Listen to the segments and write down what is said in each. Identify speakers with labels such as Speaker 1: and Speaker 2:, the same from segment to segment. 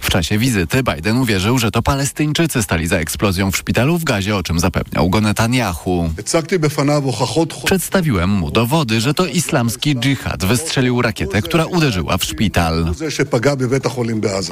Speaker 1: W czasie wizyty Biden uwierzył, że to Palestyńczycy stali za eksplozją w szpitalu w Gazie, o czym zapewniał go Netanyahu. Przedstawiłem mu dowody, że to islamski dżihad wystrzelił rakietę, która uderzyła w szpital.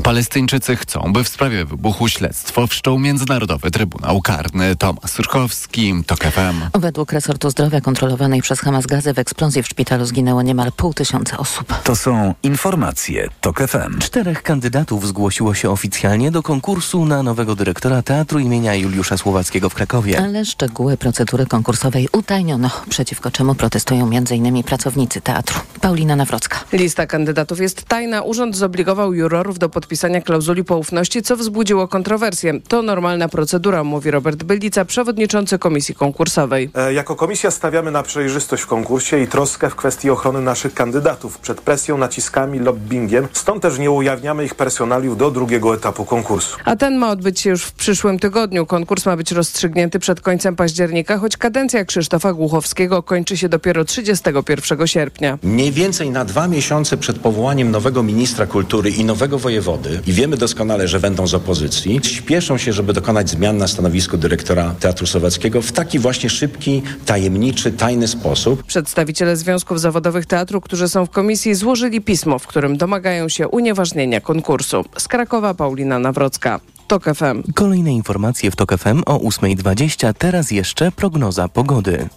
Speaker 1: Palestyńczycy chcą, by w sprawie wybuchu śledztwo wszczął Międzynarodowy Trybunał Karny. Tomasz Surkowski, TOK FM.
Speaker 2: Według resortu zdrowia kontrolowanej przez Hamas Gazy w eksplozji w szpitalu zginęło niemal pół tysiąca osób.
Speaker 3: To są informacje TOK FM.
Speaker 4: Czterech kandydatów zgłosiło się oficjalnie do konkursu na nowego dyrektora Teatru imienia Juliusza Słowackiego w Krakowie.
Speaker 2: Ale szczegóły procedury konkursowej utajniono, przeciwko czemu protestują m.in. pracownicy teatru. Paulina Nawrocka.
Speaker 5: Lista kandydatów jest tajna. Urząd zobligował jurorów do podpisania klauzuli poufności, co wzbudziło kontrowersję. To normalna procedura, mówi Robert Bylica, przewodniczący komisji konkursowej.
Speaker 6: E, jako komisja stawiamy na przejrzystość w konkursie i troskę w kwestii ochrony naszych kandydatów przed presją, naciskami, lobbyingiem. Stąd też nie ujawniamy ich personaliów do drugiego etapu konkursu.
Speaker 5: A ten ma odbyć się już w przyszłym tygodniu. Konkurs ma być rozstrzygnięty przed końcem października, choć kadencja Krzysztofa Głuchowskiego kończy się dopiero 31 sierpnia.
Speaker 7: Mniej więcej na dwa miesiące przed powołaniem nowego ministra kultury i nowego wojewody, i wiemy doskonale, że będą z opozycji, śpieszą się, żeby dokonać zmian na stanowisku dyrektora Teatru Słowackiego w taki właśnie szybki, tajemniczy, tajny sposób.
Speaker 5: Przedstawiciele związków zawodowych teatru, którzy są w komisji, złożyli pismo, w którym domagają się unieważnienia konkursu. Z Krakowa Paulina Nawrocka. TOK FM.
Speaker 4: Kolejne informacje w TOK FM o 8.20. Teraz jeszcze prognoza pogody.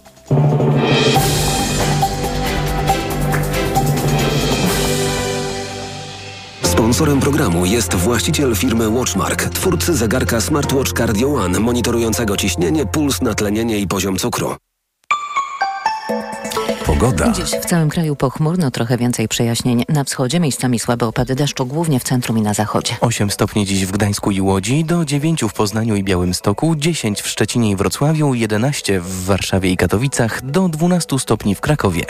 Speaker 8: Sponsorem programu jest właściciel firmy Watchmark, twórcy zegarka Smartwatch Cardio One, monitorującego ciśnienie, puls, natlenienie i poziom cukru.
Speaker 3: Pogoda.
Speaker 2: Dziś w całym kraju pochmurno, trochę więcej przejaśnień. Na wschodzie miejscami słabe opady deszczu, głównie w centrum i na zachodzie.
Speaker 4: 8 stopni dziś w Gdańsku i Łodzi, do 9 w Poznaniu i Białymstoku, 10 w Szczecinie i Wrocławiu, 11 w Warszawie i Katowicach, do 12 stopni w Krakowie.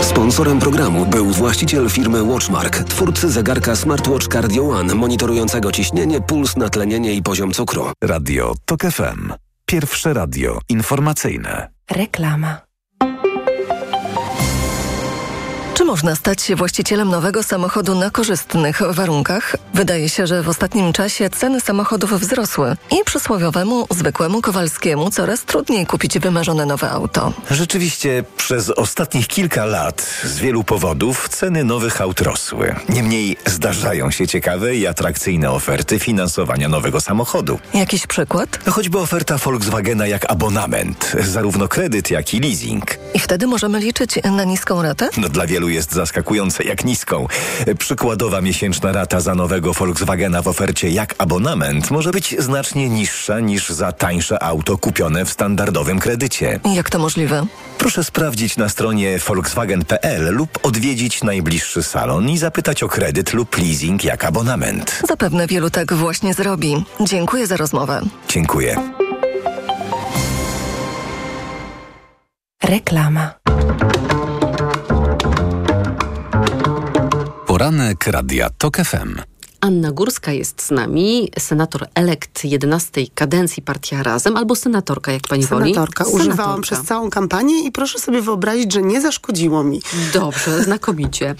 Speaker 8: Sponsorem programu był właściciel firmy Watchmark, twórcy zegarka Smartwatch Cardio One, monitorującego ciśnienie, puls, natlenienie i poziom cukru.
Speaker 3: Radio TOK FM. Pierwsze radio informacyjne.
Speaker 9: Reklama. Czy można stać się właścicielem nowego samochodu na korzystnych warunkach? Wydaje się, że w ostatnim czasie ceny samochodów wzrosły i przysłowiowemu, zwykłemu Kowalskiemu coraz trudniej kupić wymarzone nowe auto.
Speaker 10: Rzeczywiście przez ostatnich kilka lat z wielu powodów ceny nowych aut rosły. Niemniej zdarzają się ciekawe i atrakcyjne oferty finansowania nowego samochodu.
Speaker 9: Jakiś przykład?
Speaker 10: No choćby oferta Volkswagena jak abonament, zarówno kredyt jak i leasing.
Speaker 9: I wtedy możemy liczyć na niską ratę?
Speaker 10: No dla wielu jest zaskakujące jak niską. Przykładowa miesięczna rata za nowego Volkswagena w ofercie jak abonament może być znacznie niższa niż za tańsze auto kupione w standardowym kredycie.
Speaker 9: Jak to możliwe?
Speaker 10: Proszę sprawdzić na stronie volkswagen.pl lub odwiedzić najbliższy salon i zapytać o kredyt lub leasing jak abonament.
Speaker 9: Zapewne wielu tak właśnie zrobi. Dziękuję za rozmowę.
Speaker 10: Dziękuję.
Speaker 9: Reklama.
Speaker 3: Poranek Radia TOK FM.
Speaker 11: Anna Górska jest z nami, senator elekt 11 kadencji Partia Razem, albo senatorka, jak pani
Speaker 12: senatorka.
Speaker 11: woli.
Speaker 12: Senatorka. Używałam przez całą kampanię i proszę sobie wyobrazić, że nie zaszkodziło mi.
Speaker 11: Dobrze, znakomicie.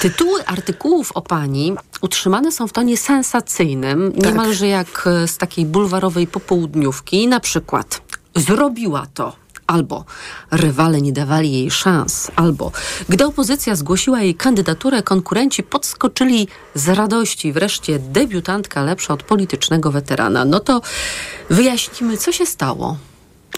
Speaker 11: Tytuły artykułów o pani utrzymane są w tonie sensacyjnym, tak. niemalże jak z takiej bulwarowej popołudniówki. Na przykład zrobiła to albo rywale nie dawali jej szans, albo gdy opozycja zgłosiła jej kandydaturę, konkurenci podskoczyli z radości. Wreszcie debiutantka lepsza od politycznego weterana. No to wyjaśnimy, co się stało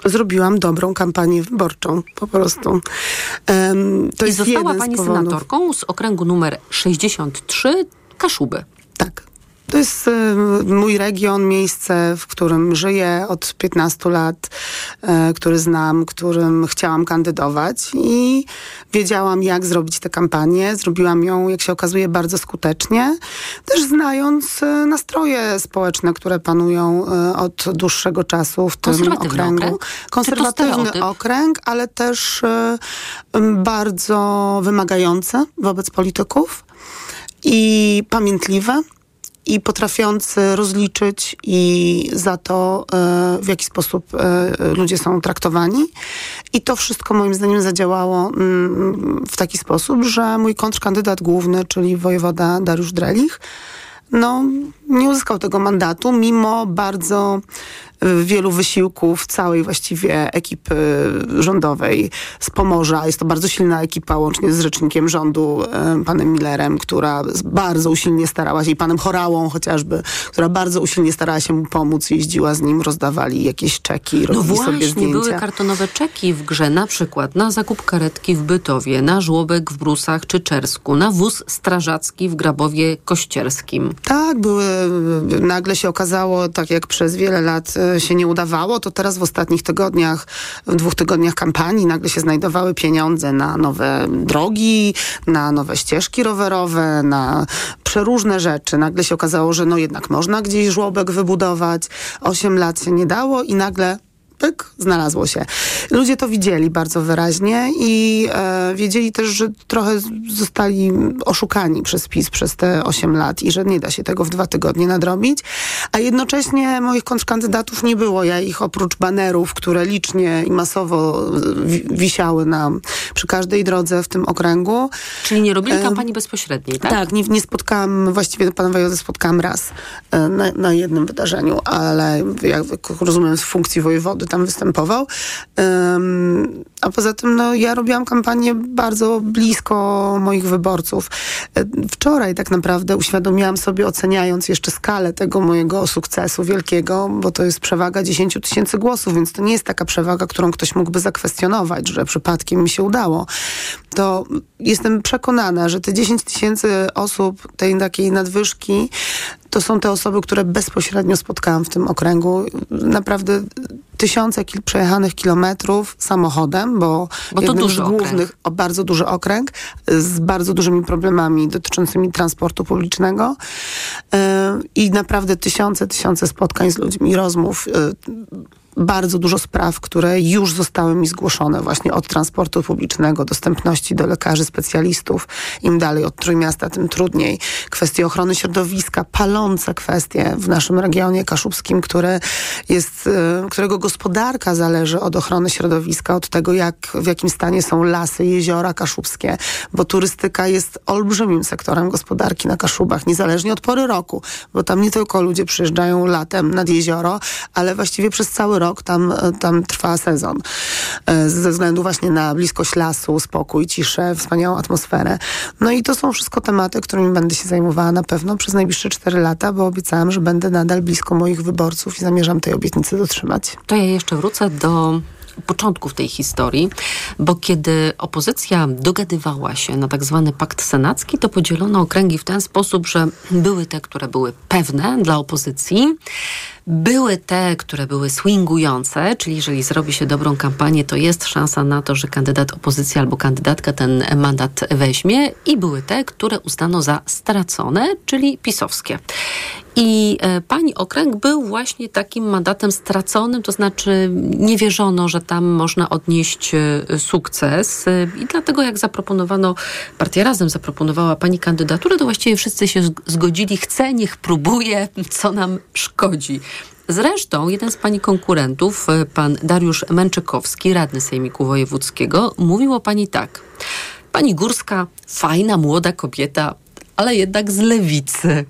Speaker 12: zrobiłam dobrą kampanię wyborczą, po prostu. Um,
Speaker 11: to I jest została pani z senatorką z okręgu numer 63 Kaszuby.
Speaker 12: Tak. To jest y, mój region, miejsce, w którym żyję od 15 lat, y, który znam, którym chciałam kandydować i wiedziałam, jak zrobić tę kampanię. Zrobiłam ją, jak się okazuje, bardzo skutecznie, też znając y, nastroje społeczne, które panują od dłuższego czasu w tym okręgu.
Speaker 11: Okręg?
Speaker 12: Konserwatywny okręg, ale też bardzo wymagający wobec polityków i pamiętliwe i potrafiący rozliczyć i za to, e, w jaki sposób e, ludzie są traktowani. I to wszystko moim zdaniem zadziałało mm, w taki sposób, że mój kontrkandydat główny, czyli wojewoda Dariusz Drelich, no, nie uzyskał tego mandatu, mimo bardzo wielu wysiłków całej właściwie ekipy rządowej z Pomorza. Jest to bardzo silna ekipa, łącznie z rzecznikiem rządu, panem Millerem, która bardzo usilnie starała się, i panem Chorałą chociażby, która bardzo usilnie starała się mu pomóc, jeździła z nim, rozdawali jakieś czeki, robili
Speaker 11: no
Speaker 12: sobie
Speaker 11: właśnie,
Speaker 12: zdjęcia.
Speaker 11: były kartonowe czeki w grze, na przykład na zakup karetki w Bytowie, na żłobek w Brusach czy Czersku, na wóz strażacki w Grabowie Kościerskim.
Speaker 12: Tak, były, nagle się okazało, tak jak przez wiele lat e, się nie udawało, to teraz w ostatnich tygodniach, w dwóch tygodniach kampanii nagle się znajdowały pieniądze na nowe drogi, na nowe ścieżki rowerowe, na przeróżne rzeczy. Nagle się okazało, że no jednak można gdzieś żłobek wybudować. Osiem lat się nie dało i nagle pyk, znalazło się. Ludzie to widzieli bardzo wyraźnie i e, wiedzieli też, że trochę zostali oszukani przez PiS przez te 8 lat i że nie da się tego w dwa tygodnie nadrobić. A jednocześnie moich kontrkandydatów nie było. Ja ich oprócz banerów, które licznie i masowo wi wisiały na, przy każdej drodze w tym okręgu.
Speaker 11: Czyli nie robili kampanii e, bezpośredniej, tak?
Speaker 12: Tak, nie, nie spotkałam, właściwie pana wojewodę spotkałam raz e, na, na jednym wydarzeniu, ale jak rozumiem z funkcji wojewody tam występował. A poza tym no, ja robiłam kampanię bardzo blisko moich wyborców. E, wczoraj tak naprawdę uświadomiłam sobie, oceniając jeszcze skalę tego mojego sukcesu wielkiego, bo to jest przewaga 10 tysięcy głosów, więc to nie jest taka przewaga, którą ktoś mógłby zakwestionować, że przypadkiem mi się udało. To jestem przekonana, że te 10 tysięcy osób, tej takiej nadwyżki, to są te osoby, które bezpośrednio spotkałam w tym okręgu. Naprawdę tysiące kil przejechanych kilometrów samochodem, bo,
Speaker 11: bo
Speaker 12: jednym
Speaker 11: z
Speaker 12: głównych, o, bardzo duży okręg z bardzo dużymi problemami dotyczącymi transportu publicznego yy, i naprawdę tysiące, tysiące spotkań z ludźmi, rozmów. Yy, bardzo dużo spraw, które już zostały mi zgłoszone właśnie od transportu publicznego, dostępności do lekarzy, specjalistów. Im dalej od Trójmiasta, tym trudniej. Kwestie ochrony środowiska, palące kwestie w naszym regionie kaszubskim, które jest, e, którego gospodarka zależy od ochrony środowiska, od tego, jak, w jakim stanie są lasy, jeziora kaszubskie, bo turystyka jest olbrzymim sektorem gospodarki na Kaszubach, niezależnie od pory roku, bo tam nie tylko ludzie przyjeżdżają latem nad jezioro, ale właściwie przez cały rok tam, tam trwa sezon. E, ze względu właśnie na bliskość lasu, spokój, ciszę, wspaniałą atmosferę. No i to są wszystko tematy, którymi będę się zajmowała na pewno przez najbliższe cztery lata, bo obiecałam, że będę nadal blisko moich wyborców i zamierzam tej obietnicy dotrzymać.
Speaker 11: To ja jeszcze wrócę do początków tej historii, bo kiedy opozycja dogadywała się na tak zwany pakt senacki, to podzielono okręgi w ten sposób, że były te, które były pewne dla opozycji, były te, które były swingujące, czyli jeżeli zrobi się dobrą kampanię, to jest szansa na to, że kandydat opozycji albo kandydatka ten mandat weźmie i były te, które uznano za stracone, czyli pisowskie. I e, pani okręg był właśnie takim mandatem straconym, to znaczy nie wierzono, że tam można odnieść e, sukces. I dlatego jak zaproponowano, partia Razem zaproponowała pani kandydaturę, to właściwie wszyscy się zgodzili, chce, niech próbuje, co nam szkodzi. Zresztą jeden z pani konkurentów, e, pan Dariusz Męczykowski, radny Sejmiku Wojewódzkiego, mówił o pani tak. Pani Górska, fajna, młoda kobieta, ale jednak z lewicy.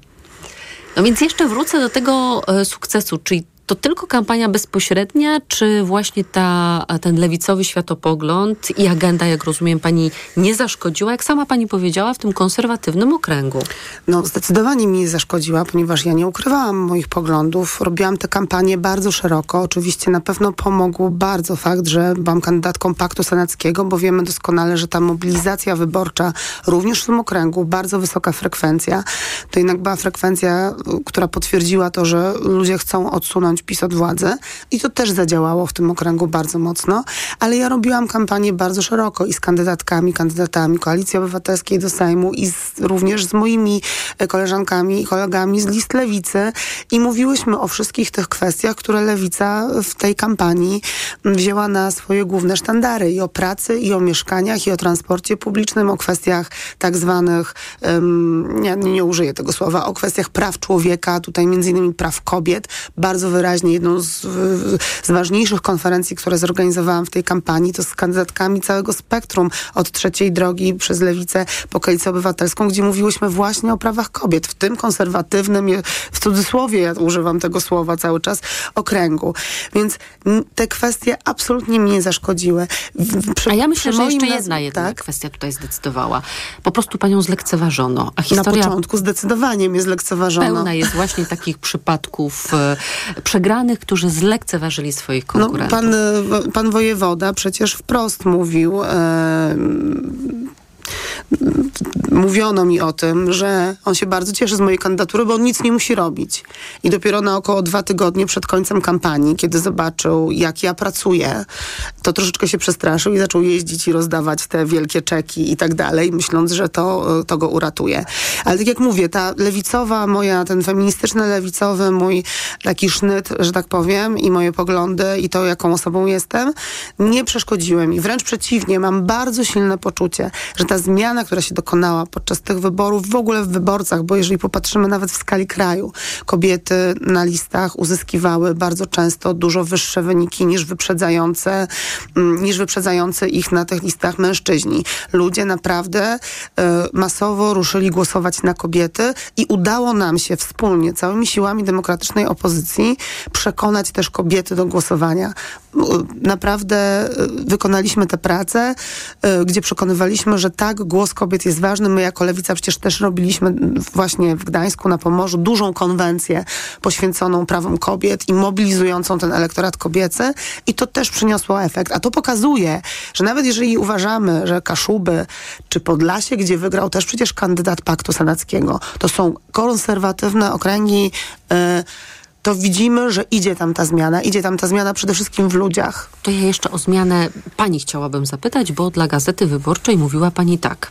Speaker 11: No więc jeszcze wrócę do tego e, sukcesu, czyli to tylko kampania bezpośrednia, czy właśnie ta, ten lewicowy światopogląd i agenda, jak rozumiem, pani nie zaszkodziła, jak sama pani powiedziała, w tym konserwatywnym okręgu?
Speaker 12: No, zdecydowanie mi nie zaszkodziła, ponieważ ja nie ukrywałam moich poglądów. Robiłam tę kampanię bardzo szeroko. Oczywiście na pewno pomógł bardzo fakt, że byłam kandydatką Paktu Senackiego, bo wiemy doskonale, że ta mobilizacja wyborcza również w tym okręgu, bardzo wysoka frekwencja, to jednak była frekwencja, która potwierdziła to, że ludzie chcą odsunąć PiS od władzy i to też zadziałało w tym okręgu bardzo mocno, ale ja robiłam kampanię bardzo szeroko i z kandydatkami, kandydatami Koalicji Obywatelskiej do Sejmu i z, również z moimi e, koleżankami i kolegami z list Lewicy i mówiłyśmy o wszystkich tych kwestiach, które Lewica w tej kampanii wzięła na swoje główne sztandary i o pracy, i o mieszkaniach, i o transporcie publicznym, o kwestiach tak zwanych, um, nie, nie użyję tego słowa, o kwestiach praw człowieka, tutaj między innymi praw kobiet. Bardzo wyraźnie jedną z, z ważniejszych konferencji, które zorganizowałam w tej kampanii, to z kandydatkami całego spektrum od trzeciej drogi przez Lewicę po Koalicję Obywatelską, gdzie mówiłyśmy właśnie o prawach kobiet, w tym konserwatywnym, w cudzysłowie ja używam tego słowa cały czas, okręgu. Więc te kwestie absolutnie mi nie zaszkodziły.
Speaker 11: Przy, A ja myślę, że jeszcze jedna, jedna tak? kwestia tutaj zdecydowała. Po prostu panią zlekceważono. A historia...
Speaker 12: Na początku zdecydowanie mnie zlekceważono.
Speaker 11: Pełna jest właśnie takich przypadków e, przegranych, którzy zlekceważyli swoich no, konkurentów.
Speaker 12: No, pan, pan wojewoda przecież wprost mówił e, mówiono mi o tym, że on się bardzo cieszy z mojej kandydatury, bo on nic nie musi robić. I dopiero na około dwa tygodnie przed końcem kampanii, kiedy zobaczył, jak ja pracuję, to troszeczkę się przestraszył i zaczął jeździć i rozdawać te wielkie czeki i tak dalej, myśląc, że to, to go uratuje. Ale tak jak mówię, ta lewicowa moja, ten feministyczny, lewicowy mój taki sznyt, że tak powiem, i moje poglądy i to, jaką osobą jestem, nie przeszkodziły mi. Wręcz przeciwnie, mam bardzo silne poczucie, że ta zmiana, która się dokonała podczas tych wyborów, w ogóle w wyborcach, bo jeżeli popatrzymy nawet w skali kraju, kobiety na listach uzyskiwały bardzo często dużo wyższe wyniki niż wyprzedzające, mm, niż wyprzedzające ich na tych listach mężczyźni. Ludzie naprawdę y, masowo ruszyli głosować na kobiety i udało nam się wspólnie, całymi siłami demokratycznej opozycji przekonać też kobiety do głosowania. Naprawdę y, wykonaliśmy tę pracę, y, gdzie przekonywaliśmy, że tak, głos kobiet jest ważny. My jako Lewica przecież też robiliśmy właśnie w Gdańsku na Pomorzu dużą konwencję poświęconą prawom kobiet i mobilizującą ten elektorat kobiecy i to też przyniosło efekt. A to pokazuje, że nawet jeżeli uważamy, że Kaszuby czy Podlasie, gdzie wygrał też przecież kandydat Paktu Senackiego, to są konserwatywne okręgi yy, to widzimy, że idzie tam ta zmiana. Idzie tam ta zmiana przede wszystkim w ludziach.
Speaker 11: To ja jeszcze o zmianę pani chciałabym zapytać, bo dla Gazety Wyborczej mówiła pani tak.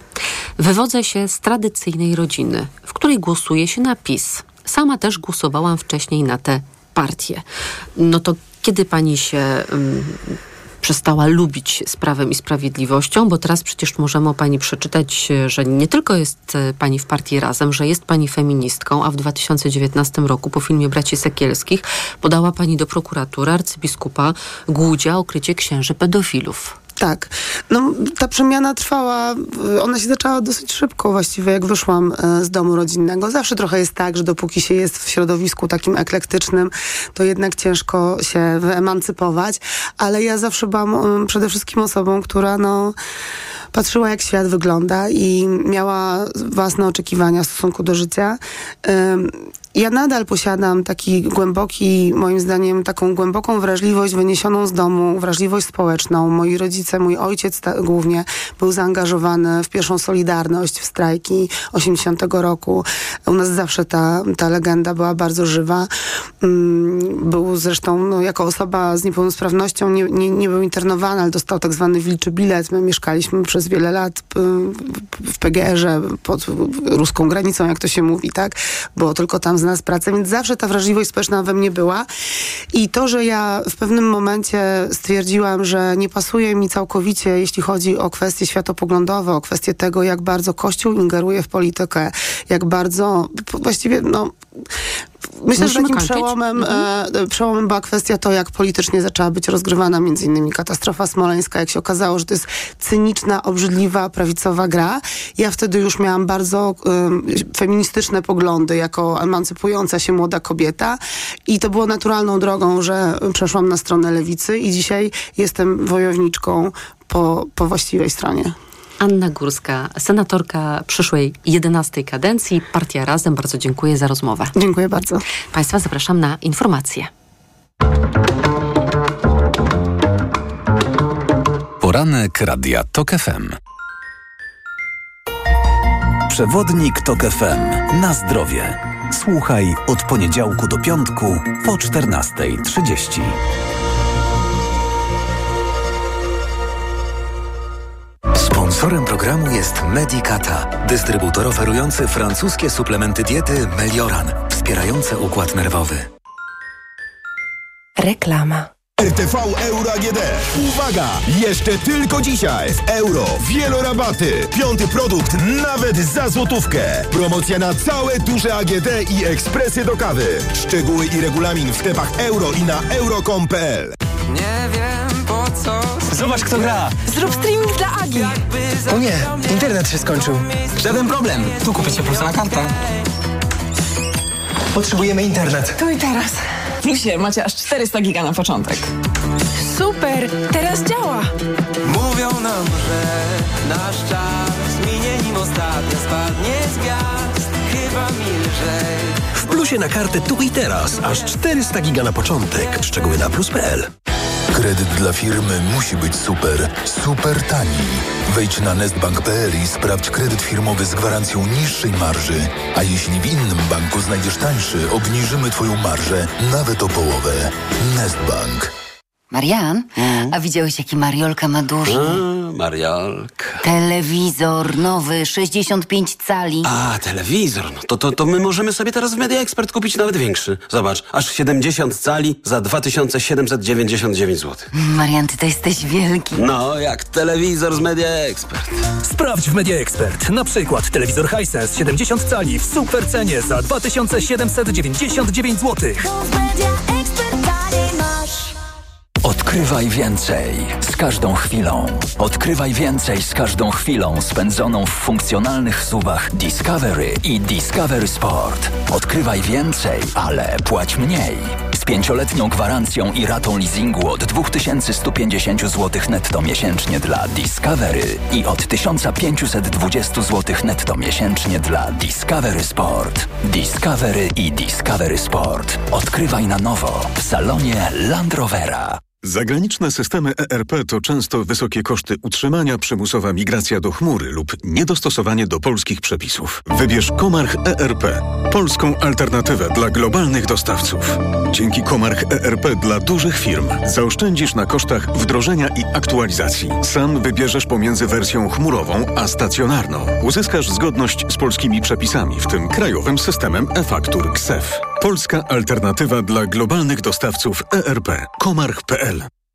Speaker 11: Wywodzę się z tradycyjnej rodziny, w której głosuje się na PiS. Sama też głosowałam wcześniej na tę partię. No to kiedy pani się um, przestała lubić z prawem i sprawiedliwością, bo teraz przecież możemy o pani przeczytać, że nie tylko jest e, pani w partii Razem, że jest pani feministką, a w 2019 roku po filmie Braci Sekielskich podała pani do prokuratury arcybiskupa Głudzia o krycie księży pedofilów.
Speaker 12: Tak. No, ta przemiana trwała, ona się zaczęła dosyć szybko właściwie, jak wyszłam e, z domu rodzinnego. Zawsze trochę jest tak, że dopóki się jest w środowisku takim eklektycznym, to jednak ciężko się wyemancypować, ale ja zawsze byłam przede wszystkim osobą, która no patrzyła, jak świat wygląda i miała własne oczekiwania w stosunku do życia. Ja nadal posiadam taki głęboki, moim zdaniem, taką głęboką wrażliwość wyniesioną z domu, wrażliwość społeczną. Moi rodzice, mój ojciec głównie był zaangażowany w pierwszą Solidarność, w strajki 80 roku. U nas zawsze ta, ta legenda była bardzo żywa. Mm, był zresztą, no, jako osoba z niepełnosprawnością, nie, nie, nie był internowany, ale dostał tak zwany wilczy bilet. My mieszkaliśmy przez wiele lat w PGR-ze pod ruską granicą, jak to się mówi, tak? Bo tylko tam znalazł pracę, więc zawsze ta wrażliwość społeczna we mnie była. I to, że ja w pewnym momencie stwierdziłam, że nie pasuje mi całkowicie, jeśli chodzi o kwestie światopoglądowe, o kwestie tego, jak bardzo Kościół ingeruje w politykę, jak bardzo właściwie, no, Myślę, że takim przełomem, mhm. e, przełomem była kwestia to, jak politycznie zaczęła być rozgrywana między innymi katastrofa smoleńska, jak się okazało, że to jest cyniczna, obrzydliwa, prawicowa gra. Ja wtedy już miałam bardzo e, feministyczne poglądy jako emancypująca się młoda kobieta i to było naturalną drogą, że przeszłam na stronę lewicy i dzisiaj jestem wojowniczką po, po właściwej stronie.
Speaker 11: Anna Górska, senatorka przyszłej 11 kadencji, Partia Razem. Bardzo dziękuję za rozmowę.
Speaker 12: Dziękuję bardzo.
Speaker 11: Państwa zapraszam na informacje.
Speaker 3: Poranek Radia TOK FM. Przewodnik TOK FM. Na zdrowie. Słuchaj od poniedziałku do piątku po 14.30.
Speaker 13: Sponsorem programu jest Medicata, dystrybutor oferujący francuskie suplementy diety Melioran, wspierające układ nerwowy.
Speaker 14: Reklama.
Speaker 15: RTV Euro AGD. Uwaga! Jeszcze tylko dzisiaj w euro wielorabaty. Piąty produkt nawet za złotówkę. Promocja na całe duże AGD i ekspresy do kawy. Szczegóły i regulamin w sklepach euro i na euro.com.pl
Speaker 16: Nie wiem.
Speaker 17: Zobacz kto gra.
Speaker 14: Zrób streaming dla Agi.
Speaker 17: O nie, internet się skończył. Żaden problem. Tu kupicie plus na kartę. Potrzebujemy internet.
Speaker 14: Tu i teraz.
Speaker 18: W Plusie macie aż 400 giga na początek.
Speaker 14: Super, teraz działa.
Speaker 16: Mówią nam, że nasz czas minie nim ostatnio spadnie z gwiazd. Chyba milżej.
Speaker 19: W Plusie na kartę tu i teraz aż 400 giga na początek. Szczegóły na plus.pl.
Speaker 20: Kredyt dla firmy musi być super, super tani. Wejdź na nestbank.pl i sprawdź kredyt firmowy z gwarancją niższej marży. A jeśli w innym banku znajdziesz tańszy, obniżymy Twoją marżę nawet o połowę. Nestbank.
Speaker 21: Marian, a widziałeś jaki Mariolka ma duży?
Speaker 22: A, Mariolka.
Speaker 21: Telewizor nowy, 65 cali.
Speaker 22: A, telewizor. No to, to, to my możemy sobie teraz w Media Expert kupić nawet większy. Zobacz, aż 70 cali za 2799 zł.
Speaker 21: Marian, ty to jesteś wielki.
Speaker 22: No, jak telewizor z Media Expert.
Speaker 19: Sprawdź w Media Expert. Na przykład telewizor Hisense 70 cali w super cenie za 2799 zł.
Speaker 23: Odkrywaj więcej z każdą chwilą. Odkrywaj więcej z każdą chwilą spędzoną w funkcjonalnych suwach Discovery i Discovery Sport. Odkrywaj więcej, ale płać mniej. Z pięcioletnią gwarancją i ratą leasingu od 2150 zł netto miesięcznie dla Discovery i od 1520 zł netto miesięcznie dla Discovery Sport. Discovery i Discovery Sport. Odkrywaj na nowo w salonie Land Rovera.
Speaker 24: Zagraniczne systemy ERP to często wysokie koszty utrzymania, przymusowa migracja do chmury lub niedostosowanie do polskich przepisów. Wybierz Komarch ERP, polską alternatywę dla globalnych dostawców. Dzięki Komarch ERP dla dużych firm zaoszczędzisz na kosztach wdrożenia i aktualizacji. Sam wybierzesz pomiędzy wersją chmurową a stacjonarną. Uzyskasz zgodność z polskimi przepisami, w tym krajowym systemem e-faktur KSEF. Polska alternatywa dla globalnych dostawców ERP. Komarch.pl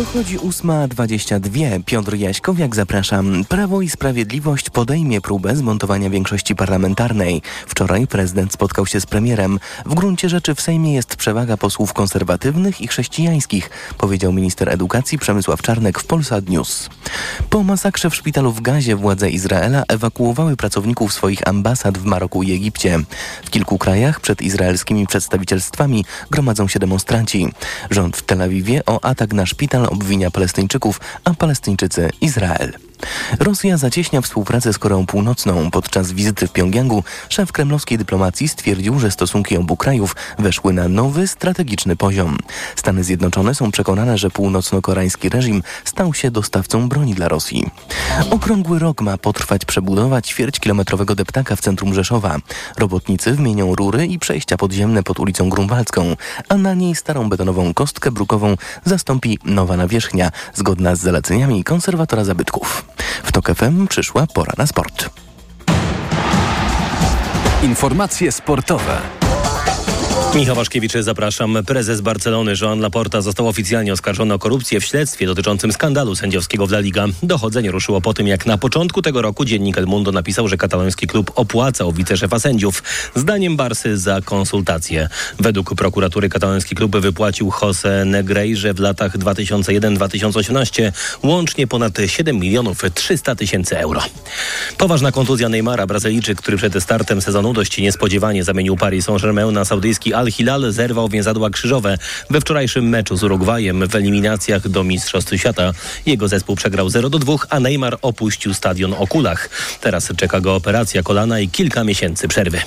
Speaker 4: Dochodzi 8.22. Piotr Jaśkowiak, zapraszam. Prawo i Sprawiedliwość podejmie próbę zmontowania większości parlamentarnej. Wczoraj prezydent spotkał się z premierem. W gruncie rzeczy w Sejmie jest przewaga posłów konserwatywnych i chrześcijańskich, powiedział minister edukacji Przemysław Czarnek w Polsat News. Po masakrze w szpitalu w Gazie władze Izraela ewakuowały pracowników swoich ambasad w Maroku i Egipcie. W kilku krajach przed izraelskimi przedstawicielstwami gromadzą się demonstranci. Rząd w Tel Awiwie o atak na szpital obwinia Palestyńczyków, a Palestyńczycy Izrael. Rosja zacieśnia współpracę z Koreą Północną. Podczas wizyty w Pjongjangu szef kremlowskiej dyplomacji stwierdził, że stosunki obu krajów weszły na nowy, strategiczny poziom. Stany Zjednoczone są przekonane, że północno-koreański reżim stał się dostawcą broni dla Rosji. Okrągły rok ma potrwać przebudowa ćwierćkilometrowego deptaka w centrum Rzeszowa. Robotnicy wymienią rury i przejścia podziemne pod ulicą Grunwaldzką, a na niej starą betonową kostkę brukową zastąpi nowa nawierzchnia, zgodna z zaleceniami konserwatora zabytków. W TOK FM przyszła pora na sport.
Speaker 3: Informacje sportowe.
Speaker 25: Michał Waszkiewicz, zapraszam. Prezes Barcelony Joan Laporta został oficjalnie oskarżony o korupcję w śledztwie dotyczącym skandalu sędziowskiego w La Liga. Dochodzenie ruszyło po tym, jak na początku tego roku dziennik El Mundo napisał, że kataloński klub opłacał wiceszefa sędziów. Zdaniem Barsy za konsultacje. Według prokuratury kataloński klub wypłacił Jose Negrejrze w latach 2001-2018 łącznie ponad 7 milionów 300 tysięcy euro. Poważna kontuzja Neymara, Brazylijczyk, który przed startem sezonu dość niespodziewanie zamienił Paris Saint-Germain na saudyjski Al-Hilal zerwał więzadła krzyżowe we wczorajszym meczu z Urugwajem w eliminacjach do Mistrzostw Świata. Jego zespół przegrał 0-2, a Neymar opuścił stadion o kulach. Teraz czeka go operacja kolana i kilka miesięcy przerwy.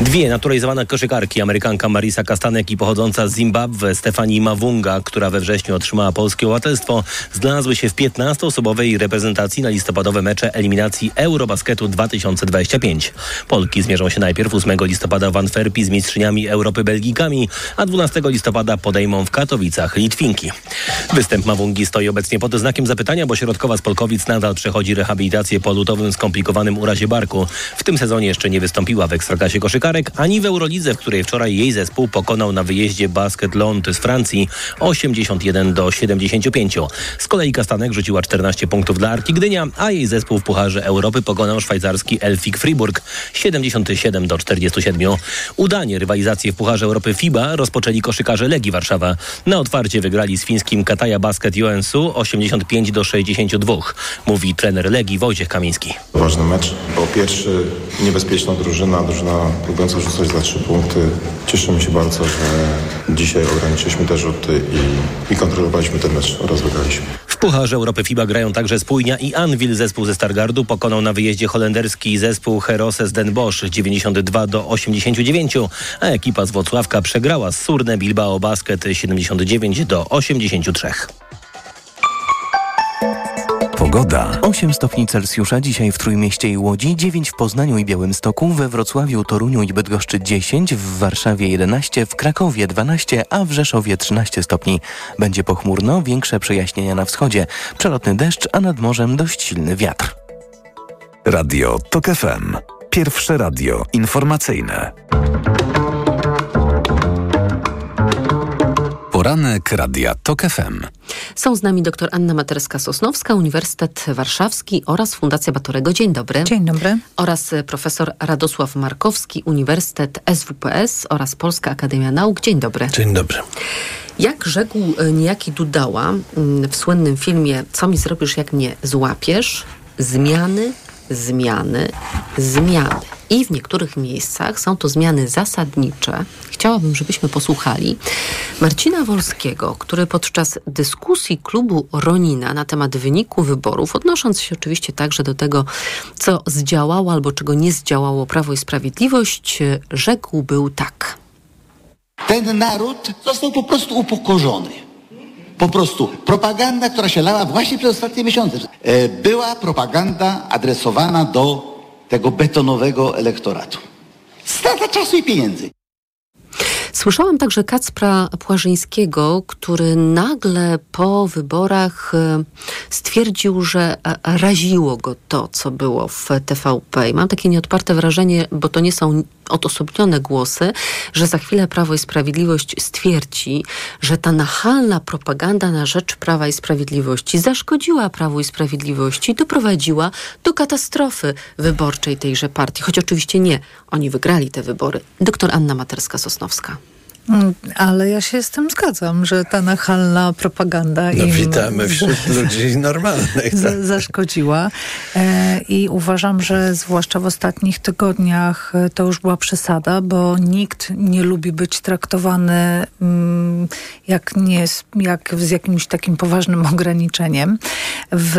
Speaker 25: Dwie naturalizowane koszykarki, Amerykanka Marisa Kastanek i pochodząca z Zimbabwe Stefani Mawunga, która we wrześniu otrzymała polskie obywatelstwo, znalazły się w 15-osobowej reprezentacji na listopadowe mecze eliminacji Eurobasketu 2025. Polki zmierzą się najpierw 8 listopada w Antwerpii z mistrzyniami Europy Belgikami, a 12 listopada podejmą w Katowicach Litwinki. Występ Mawungi stoi obecnie pod znakiem zapytania, bo środkowa z Polkowic nadal przechodzi rehabilitację po lutowym skomplikowanym urazie barku. W tym sezonie jeszcze nie wystąpiła w ekstraklasie koszykarek, ani w Eurolidze, w której wczoraj jej zespół pokonał na wyjeździe Basket Lond z Francji 81 do 75. Z kolei Kastanek rzuciła 14 punktów dla Arki Gdynia, a jej zespół w Pucharze Europy pokonał szwajcarski Elfik Friburg 77 do 47. Udanie rywalizacji w Pucharze Europy FIBA rozpoczęli koszykarze Legii Warszawa. Na otwarcie wygrali z fińskim Kataja Basket UNSU 85 do 62. Mówi trener Legii Wojciech Kamiński.
Speaker 26: Ważny mecz. Po pierwszy niebezpieczna drużyna, drużyna próbująca rzucać za trzy punkty. Cieszymy się bardzo, że dzisiaj ograniczyliśmy te rzuty i, i kontrolowaliśmy ten mecz oraz wygraliśmy.
Speaker 25: Pucharze Europy FIBA grają także Spójnia i Anwil. Zespół ze Stargardu pokonał na wyjeździe holenderski zespół Heroses Den Bosch 92 do 89, a ekipa z Włocławka przegrała z Surne Bilbao Basket 79 do 83.
Speaker 27: Pogoda.
Speaker 4: 8 stopni Celsjusza dzisiaj w Trójmieście i Łodzi, 9 w Poznaniu i Białymstoku, we Wrocławiu, Toruniu i Bydgoszczy 10, w Warszawie 11, w Krakowie 12, a w Rzeszowie 13 stopni. Będzie pochmurno, większe przejaśnienia na wschodzie, przelotny deszcz, a nad morzem dość silny wiatr.
Speaker 3: Radio TOK FM. Pierwsze radio informacyjne. Poranek Radia TOK FM.
Speaker 11: Są z nami dr Anna Materska-Sosnowska, Uniwersytet Warszawski oraz Fundacja Batorego. Dzień dobry.
Speaker 28: Dzień dobry.
Speaker 11: Oraz profesor Radosław Markowski, Uniwersytet SWPS oraz Polska Akademia Nauk. Dzień dobry.
Speaker 29: Dzień dobry.
Speaker 11: Jak rzekł niejaki Dudała w słynnym filmie Co mi zrobisz, jak mnie złapiesz? Zmiany, zmiany, zmiany. I w niektórych miejscach są to zmiany zasadnicze. Chciałabym, żebyśmy posłuchali Marcina Wolskiego, który podczas dyskusji klubu Ronina na temat wyniku wyborów, odnosząc się oczywiście także do tego, co zdziałało albo czego nie zdziałało Prawo i Sprawiedliwość, rzekł był tak.
Speaker 30: Ten naród został po prostu upokorzony. Po prostu propaganda, która się lała właśnie przez ostatnie miesiące, była propaganda adresowana do tego betonowego elektoratu. Strata czasu i pieniędzy.
Speaker 11: Słyszałam także Kacpra Płażyńskiego, który nagle po wyborach stwierdził, że raziło go to, co było w TVP. I mam takie nieodparte wrażenie, bo to nie są odosobnione głosy, że za chwilę Prawo i Sprawiedliwość stwierdzi, że ta nachalna propaganda na rzecz Prawa i Sprawiedliwości zaszkodziła Prawu i Sprawiedliwości i doprowadziła do katastrofy wyborczej tejże partii. Choć oczywiście nie, oni wygrali te wybory. Doktor Anna Materska-Sosnowska.
Speaker 28: Ale ja się z tym zgadzam, że ta nachalna propaganda
Speaker 29: no,
Speaker 28: im
Speaker 29: witamy wśród ludzi normalnych.
Speaker 28: Tak. Zaszkodziła e, i uważam, że zwłaszcza w ostatnich tygodniach to już była przesada, bo nikt nie lubi być traktowany mm, jak, nie, jak z jakimś takim poważnym ograniczeniem. W,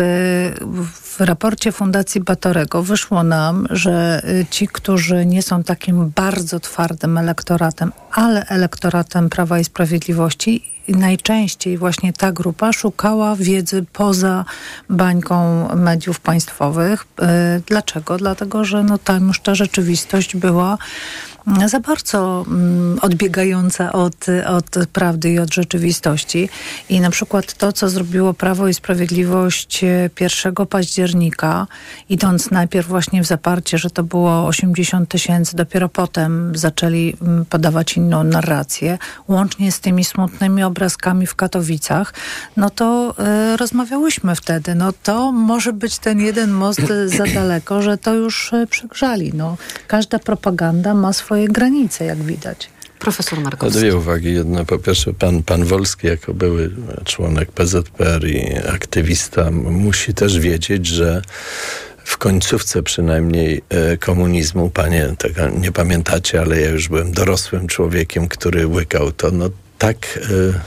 Speaker 28: w raporcie Fundacji Batorego wyszło nam, że ci, którzy nie są takim bardzo twardym elektoratem, ale elektoratem Prawa i Sprawiedliwości, najczęściej właśnie ta grupa szukała wiedzy poza bańką mediów państwowych. Dlaczego? Dlatego, że no tam już ta rzeczywistość była za bardzo odbiegająca od, od prawdy i od rzeczywistości. I na przykład to, co zrobiło Prawo i Sprawiedliwość e, 1 października, idąc najpierw właśnie w zaparcie, że to było 80 tysięcy, dopiero potem zaczęli mm, podawać inną narrację, łącznie z tymi smutnymi obrazkami w Katowicach, no to e, rozmawiałyśmy wtedy, no to może być ten jeden most e, za daleko, że to już e, przegrzali. No, każda propaganda ma swoje granice, jak widać.
Speaker 11: Profesor Markowski.
Speaker 29: dwie uwagi. Jedna, po pierwsze, pan, pan Wolski, jako były członek PZPR i aktywista, musi też wiedzieć, że w końcówce przynajmniej e, komunizmu, panie tego nie pamiętacie, ale ja już byłem dorosłym człowiekiem, który łykał to, no tak e,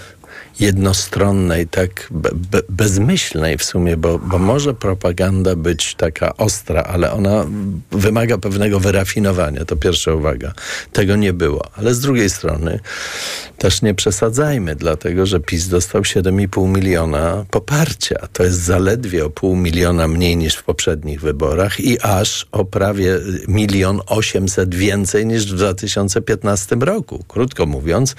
Speaker 29: jednostronnej, tak be, be, bezmyślnej w sumie, bo, bo może propaganda być taka ostra, ale ona wymaga pewnego wyrafinowania. To pierwsza uwaga. Tego nie było. Ale z drugiej strony też nie przesadzajmy, dlatego że PiS dostał 7,5 miliona poparcia. To jest zaledwie o pół miliona mniej niż w poprzednich wyborach i aż o prawie milion osiemset więcej niż w 2015 roku. Krótko mówiąc,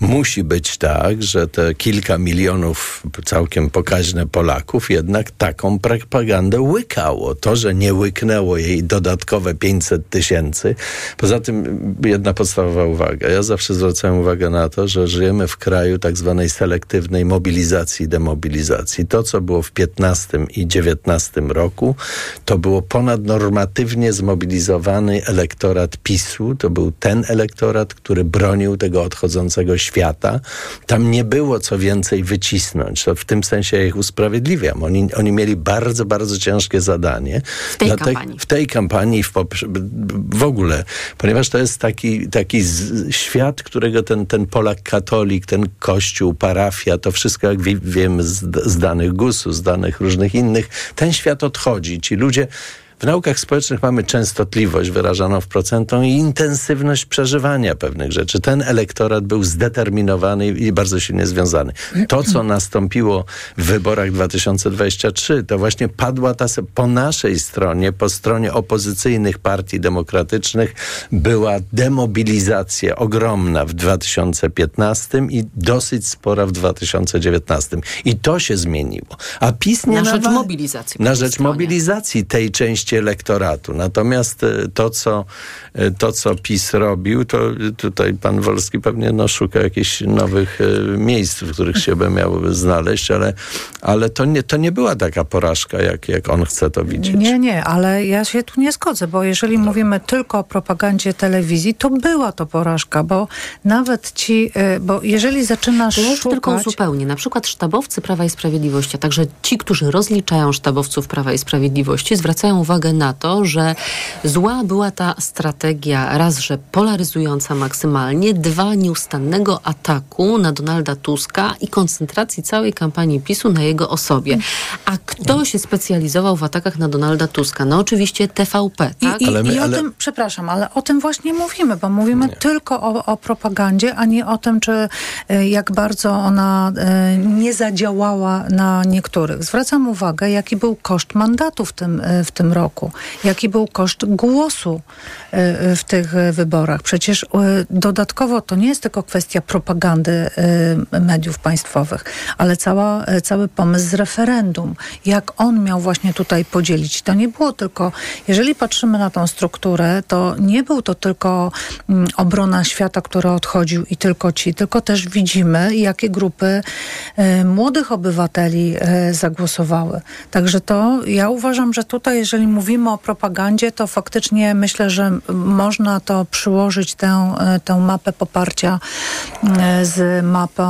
Speaker 29: musi być tak, że te kilka milionów całkiem pokaźne Polaków jednak taką propagandę łykało. To, że nie łyknęło jej dodatkowe 500 tysięcy. Poza tym jedna podstawowa uwaga. Ja zawsze zwracałem uwagę na to, że żyjemy w kraju tak zwanej selektywnej mobilizacji i demobilizacji. To, co było w 15 i 19 roku, to było ponadnormatywnie zmobilizowany elektorat PiSu. To był ten elektorat, który bronił tego odchodzącego świata. Tam nie było co więcej wycisnąć. To w tym sensie ja ich usprawiedliwiam. Oni, oni mieli bardzo, bardzo ciężkie zadanie.
Speaker 11: W tej kampanii.
Speaker 29: W tej kampanii w, w ogóle, ponieważ to jest taki, taki z, świat, którego ten, ten Polak katolik, ten kościół, parafia, to wszystko jak wie, wiemy z, z danych GUS-u, z danych różnych innych, ten świat odchodzi. Ci ludzie w naukach społecznych mamy częstotliwość wyrażaną w procentą i intensywność przeżywania pewnych rzeczy. Ten elektorat był zdeterminowany i bardzo silnie związany. To, co nastąpiło w wyborach 2023, to właśnie padła ta po naszej stronie, po stronie opozycyjnych partii demokratycznych, była demobilizacja ogromna w 2015 i dosyć spora w 2019. I to się zmieniło. A PiS nie
Speaker 11: Na rzecz mobilizacji.
Speaker 29: na rzecz
Speaker 11: stronie.
Speaker 29: mobilizacji tej części elektoratu. Natomiast e, to, co, e, to, co PiS robił, to tutaj pan Wolski pewnie no, szuka jakichś nowych e, miejsc, w których się by miał znaleźć, ale, ale to, nie, to nie była taka porażka, jak, jak on chce to widzieć.
Speaker 28: Nie, nie, ale ja się tu nie zgodzę, bo jeżeli mówimy tylko o propagandzie telewizji, to była to porażka, bo nawet ci, bo jeżeli zaczynasz
Speaker 11: To już tylko
Speaker 28: szukać...
Speaker 11: uzupełnię. Na przykład sztabowcy Prawa i Sprawiedliwości, a także ci, którzy rozliczają sztabowców Prawa i Sprawiedliwości, zwracają uwagę na to, że zła była ta strategia raz, że polaryzująca maksymalnie, dwa, nieustannego ataku na Donalda Tuska i koncentracji całej kampanii PiSu na jego osobie. A kto się specjalizował w atakach na Donalda Tuska? No oczywiście TVP, tak?
Speaker 28: I, i, i o tym, przepraszam, ale o tym właśnie mówimy, bo mówimy tylko o, o propagandzie, a nie o tym, czy y, jak bardzo ona y, nie zadziałała na niektórych. Zwracam uwagę, jaki był koszt mandatu w tym, y, w tym roku, jaki był koszt głosu y, y, w tych y, wyborach. Przecież dodatkowo to nie jest tylko kwestia propagandy mediów państwowych, ale cała, cały pomysł z referendum, jak on miał właśnie tutaj podzielić. To nie było tylko, jeżeli patrzymy na tą strukturę, to nie był to tylko mm, obrona świata, który odchodził i tylko ci, tylko też widzimy, jakie grupy młodych obywateli zagłosowały. Także to ja uważam, że tutaj, jeżeli mówimy o propagandzie, to faktycznie myślę, że można to przyłożyć tę, y, tę mapę poparcia y, z mapą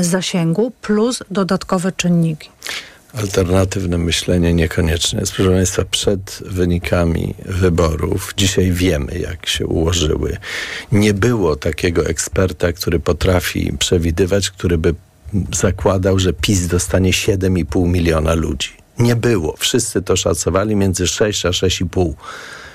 Speaker 28: y, zasięgu plus dodatkowe czynniki.
Speaker 29: Alternatywne myślenie niekoniecznie proszę Państwa, przed wynikami wyborów. Dzisiaj wiemy, jak się ułożyły. Nie było takiego eksperta, który potrafi przewidywać, który by zakładał, że PiS dostanie 7,5 miliona ludzi. Nie było. Wszyscy to szacowali między 6 a 6,5.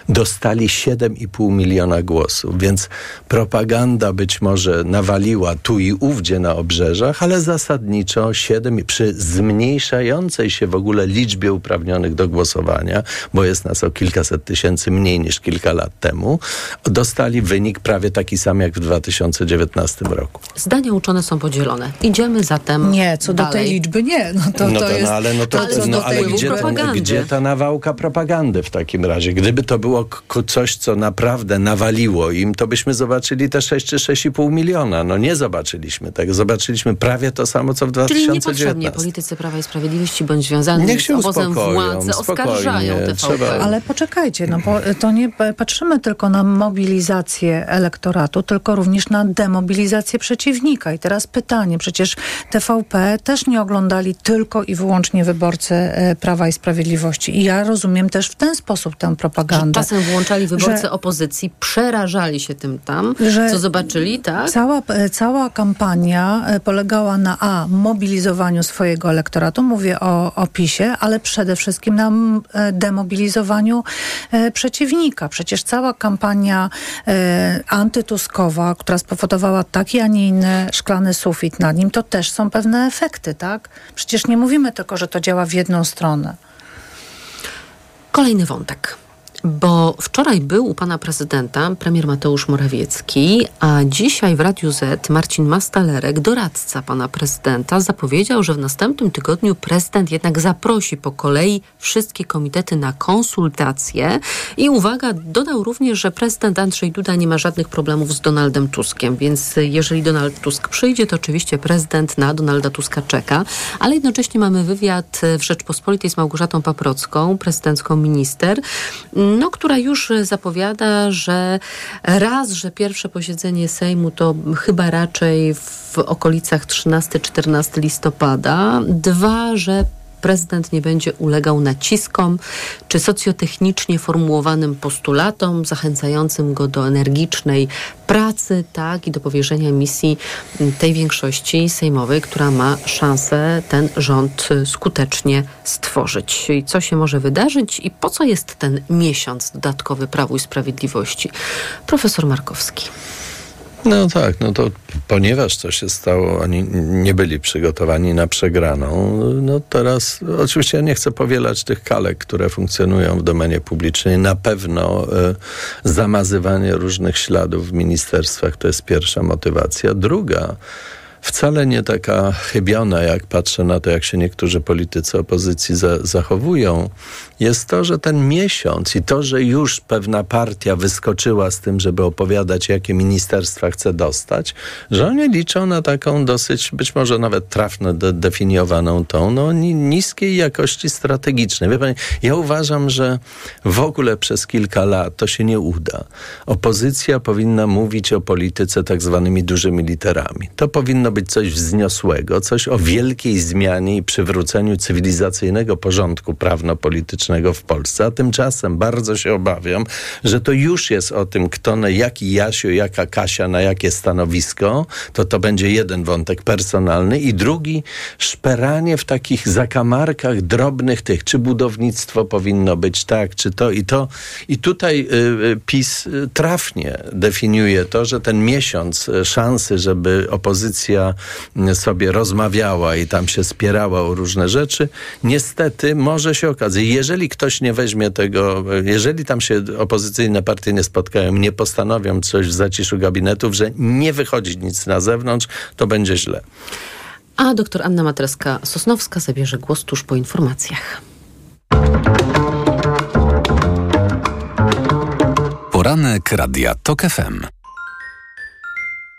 Speaker 29: Dostali 7,5 miliona głosów, więc propaganda być może nawaliła tu i ówdzie na obrzeżach, ale zasadniczo 7 przy zmniejszającej się w ogóle liczbie uprawnionych do głosowania, bo jest nas o kilkaset tysięcy mniej niż kilka lat temu, dostali wynik prawie taki sam jak w 2019 roku.
Speaker 11: Zdania uczone są podzielone. Idziemy zatem
Speaker 31: Nie, co do
Speaker 11: dalej.
Speaker 31: tej liczby nie. No to,
Speaker 29: no
Speaker 31: to
Speaker 29: to,
Speaker 31: jest...
Speaker 29: no, ale no to,
Speaker 11: Ale co
Speaker 29: no,
Speaker 11: do
Speaker 29: ale
Speaker 11: tej
Speaker 29: gdzie,
Speaker 11: propagandy?
Speaker 29: gdzie ta nawałka propagandy w takim razie? Gdyby to było k- coś, co naprawdę nawaliło im, to byśmy zobaczyli te 6 czy 6,5 miliona. No nie zobaczyliśmy tego. Zobaczyliśmy prawie to samo, co w
Speaker 11: Czyli niepotrzebnie
Speaker 29: 2019.
Speaker 11: politycy Prawa i Sprawiedliwości bądź związani
Speaker 29: Niech
Speaker 11: z
Speaker 29: się
Speaker 11: obozem
Speaker 29: uspokoją,
Speaker 11: władzy
Speaker 29: spokojnie,
Speaker 11: oskarżają TVP.
Speaker 29: trzeba-
Speaker 31: Ale poczekajcie, no bo to nie patrzymy tylko na mobilizację elektoratu, tylko również na demobilizację przeciwnika. I teraz pytanie, przecież TVP też nie oglądali tylko i wyłącznie wyborcy e, Prawa i Sprawiedliwości. I ja rozumiem też w ten sposób tę propagandę.
Speaker 11: Czasem włączali wyborcy
Speaker 31: że-
Speaker 11: opozycji, przerażali się tym tam, co zobaczyli, tak?
Speaker 31: Cała, e, cała kampania e, polegała na A, mobilizowaniu swojego elektoratu, mówię o, o PiSie, ale przede wszystkim na e, demobilizowaniu przeciwnika. Przecież cała kampania antytuskowa, która spowodowała taki, a nie inny szklany sufit nad nim, to też są pewne efekty, tak? Przecież nie mówimy tylko, że to działa w jedną stronę.
Speaker 11: Kolejny wątek. Bo wczoraj był u pana prezydenta premier Mateusz Morawiecki, a dzisiaj w Radiu Z Marcin Mastalerek, doradca pana prezydenta, zapowiedział, że w następnym tygodniu prezydent jednak zaprosi po kolei wszystkie komitety na konsultacje. I uwaga, dodał również, że prezydent Andrzej Duda nie ma żadnych problemów z Donaldem Tuskiem, więc jeżeli Donald Tusk przyjdzie, to oczywiście prezydent na Donalda Tuska czeka, ale jednocześnie mamy wywiad w Rzeczpospolitej z Małgorzatą Paprocką, prezydencką minister, no, która już zapowiada, że raz, że pierwsze posiedzenie Sejmu to chyba raczej w okolicach 13-14 listopada, dwa, że prezydent nie będzie ulegał naciskom czy socjotechnicznie formułowanym postulatom zachęcającym go do energicznej pracy, tak, i do powierzenia misji tej większości sejmowej, która ma szansę ten rząd y, skutecznie stworzyć. I co się może wydarzyć i po co jest ten miesiąc dodatkowy Prawu i Sprawiedliwości? Profesor Markowski.
Speaker 29: No tak, no to ponieważ to się stało, oni nie byli przygotowani na przegraną, no teraz oczywiście ja nie chcę powielać tych kalek, które funkcjonują w domenie publicznej. Na pewno e, zamazywanie różnych śladów w ministerstwach to jest pierwsza motywacja. Druga, wcale nie taka chybiona, jak patrzę na to, jak się niektórzy politycy opozycji za, zachowują, jest to, że ten miesiąc i to, że już pewna partia wyskoczyła z tym, żeby opowiadać, jakie ministerstwa chce dostać, że oni liczą na taką dosyć, być może nawet trafno de- definiowaną tą, no ni- niskiej jakości strategicznej. Wie pani, ja uważam, że w ogóle przez kilka lat to się nie uda. Opozycja powinna mówić o polityce tak zwanymi dużymi literami. To powinno być coś wzniosłego, coś o wielkiej zmianie i przywróceniu cywilizacyjnego porządku prawno-politycznego w Polsce. A tymczasem bardzo się obawiam, że to już jest o tym, kto na jaki Jasio, jaka Kasia na jakie stanowisko, to to będzie jeden wątek personalny i drugi szperanie w takich zakamarkach drobnych tych, czy budownictwo powinno być tak, czy to i to. I tutaj y, y, PiS y, trafnie definiuje to, że ten miesiąc y, szansy, żeby opozycja y, sobie rozmawiała i tam się spierała o różne rzeczy, niestety może się okazać, jeżeli ktoś nie weźmie tego, jeżeli tam się opozycyjne partie nie spotkają, nie postanowią coś w zaciszu gabinetów, że nie wychodzi nic na zewnątrz, to będzie źle.
Speaker 11: A doktor Anna Matreska-Sosnowska zabierze głos tuż po informacjach.
Speaker 13: Poranek Radia TOK FM.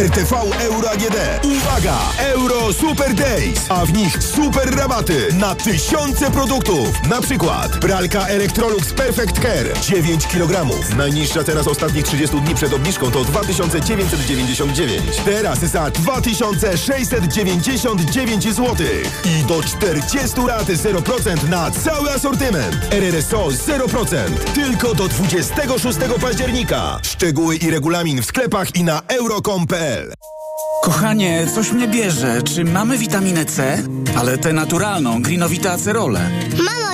Speaker 32: RTV Euro AGD. Uwaga! Euro Super Days, a w nich super rabaty na tysiące produktów. Na przykład pralka Electrolux Perfect Care 9 kg. Najniższa teraz ostatnich 30 dni przed obniżką to 2999. Teraz za 2699 zł. I do 40 lat 0% na cały asortyment. RRSO 0%. Tylko do 26 października. Szczegóły i regulamin w sklepach i na euro.com.pl
Speaker 33: Kochanie, coś mnie bierze. Czy mamy witaminę C? Ale tę naturalną, grinowite acerole.
Speaker 34: Mamo?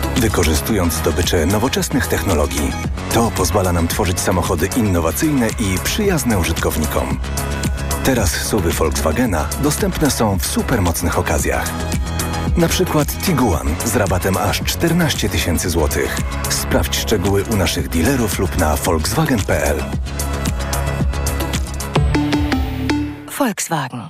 Speaker 35: Wykorzystując zdobycze nowoczesnych technologii, to pozwala nam tworzyć samochody innowacyjne i przyjazne użytkownikom. Teraz suwy Volkswagena dostępne są w supermocnych okazjach. Na przykład Tiguan z rabatem aż 14 tysięcy złotych. Sprawdź szczegóły u naszych dealerów lub na volkswagen.pl.
Speaker 14: Volkswagen.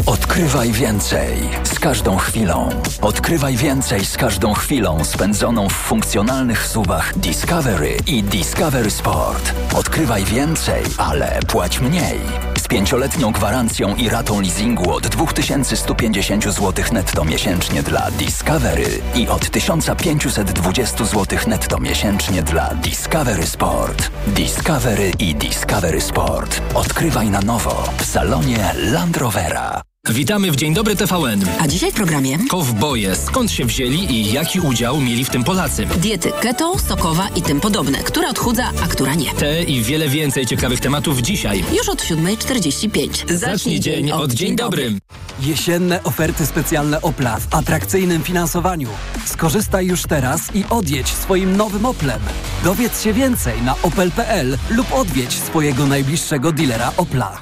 Speaker 23: Odkrywaj więcej z każdą chwilą. Odkrywaj więcej z każdą chwilą spędzoną w funkcjonalnych suwach Discovery i Discovery Sport. Odkrywaj więcej, ale płać mniej. Z pięcioletnią gwarancją i ratą leasingu od 2150 zł netto miesięcznie dla Discovery i od 1520 zł netto miesięcznie dla Discovery Sport. Discovery i Discovery Sport. Odkrywaj na nowo w salonie Land Rovera.
Speaker 19: Witamy w Dzień Dobry TVN.
Speaker 36: A dzisiaj w programie
Speaker 19: Kowboje. Skąd się wzięli i jaki udział mieli w tym Polacy?
Speaker 36: diety keto, sokowa i tym podobne. Która odchudza, a która nie.
Speaker 19: Te i wiele więcej ciekawych tematów dzisiaj.
Speaker 36: Już od 7.45.
Speaker 19: Zacznij dzień od Dzień Dobry.
Speaker 37: Jesienne oferty specjalne Opla w atrakcyjnym finansowaniu. Skorzystaj już teraz i odjedź swoim nowym Oplem. Dowiedz się więcej na opel.pl lub odwiedź swojego najbliższego dealera Opla.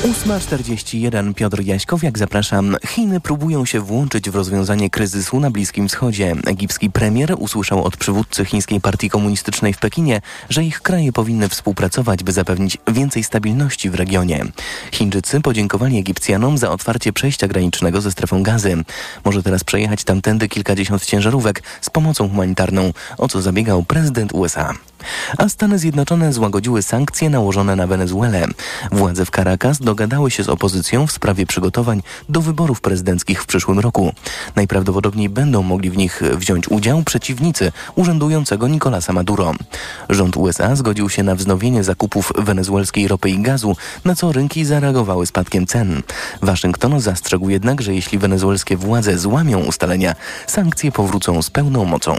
Speaker 4: 8.41 Piotr Jaśkowiak, zapraszam. Chiny próbują się włączyć w rozwiązanie kryzysu na Bliskim Wschodzie. Egipski premier usłyszał od przywódcy chińskiej partii komunistycznej w Pekinie, że ich kraje powinny współpracować, by zapewnić więcej stabilności w regionie. Chińczycy podziękowali Egipcjanom za otwarcie przejścia granicznego ze strefą gazy. Może teraz przejechać tamtędy kilkadziesiąt ciężarówek z pomocą humanitarną, o co zabiegał prezydent USA. A Stany Zjednoczone złagodziły sankcje nałożone na Wenezuelę. Władze w Caracas dogadały się z opozycją w sprawie przygotowań do wyborów prezydenckich w przyszłym roku. Najprawdopodobniej będą mogli w nich wziąć udział przeciwnicy urzędującego Nicolasa Maduro. Rząd USA zgodził się na wznowienie zakupów wenezuelskiej ropy i gazu, na co rynki zareagowały spadkiem cen. Waszyngton zastrzegł jednak, że jeśli wenezuelskie władze złamią ustalenia, sankcje powrócą z pełną mocą.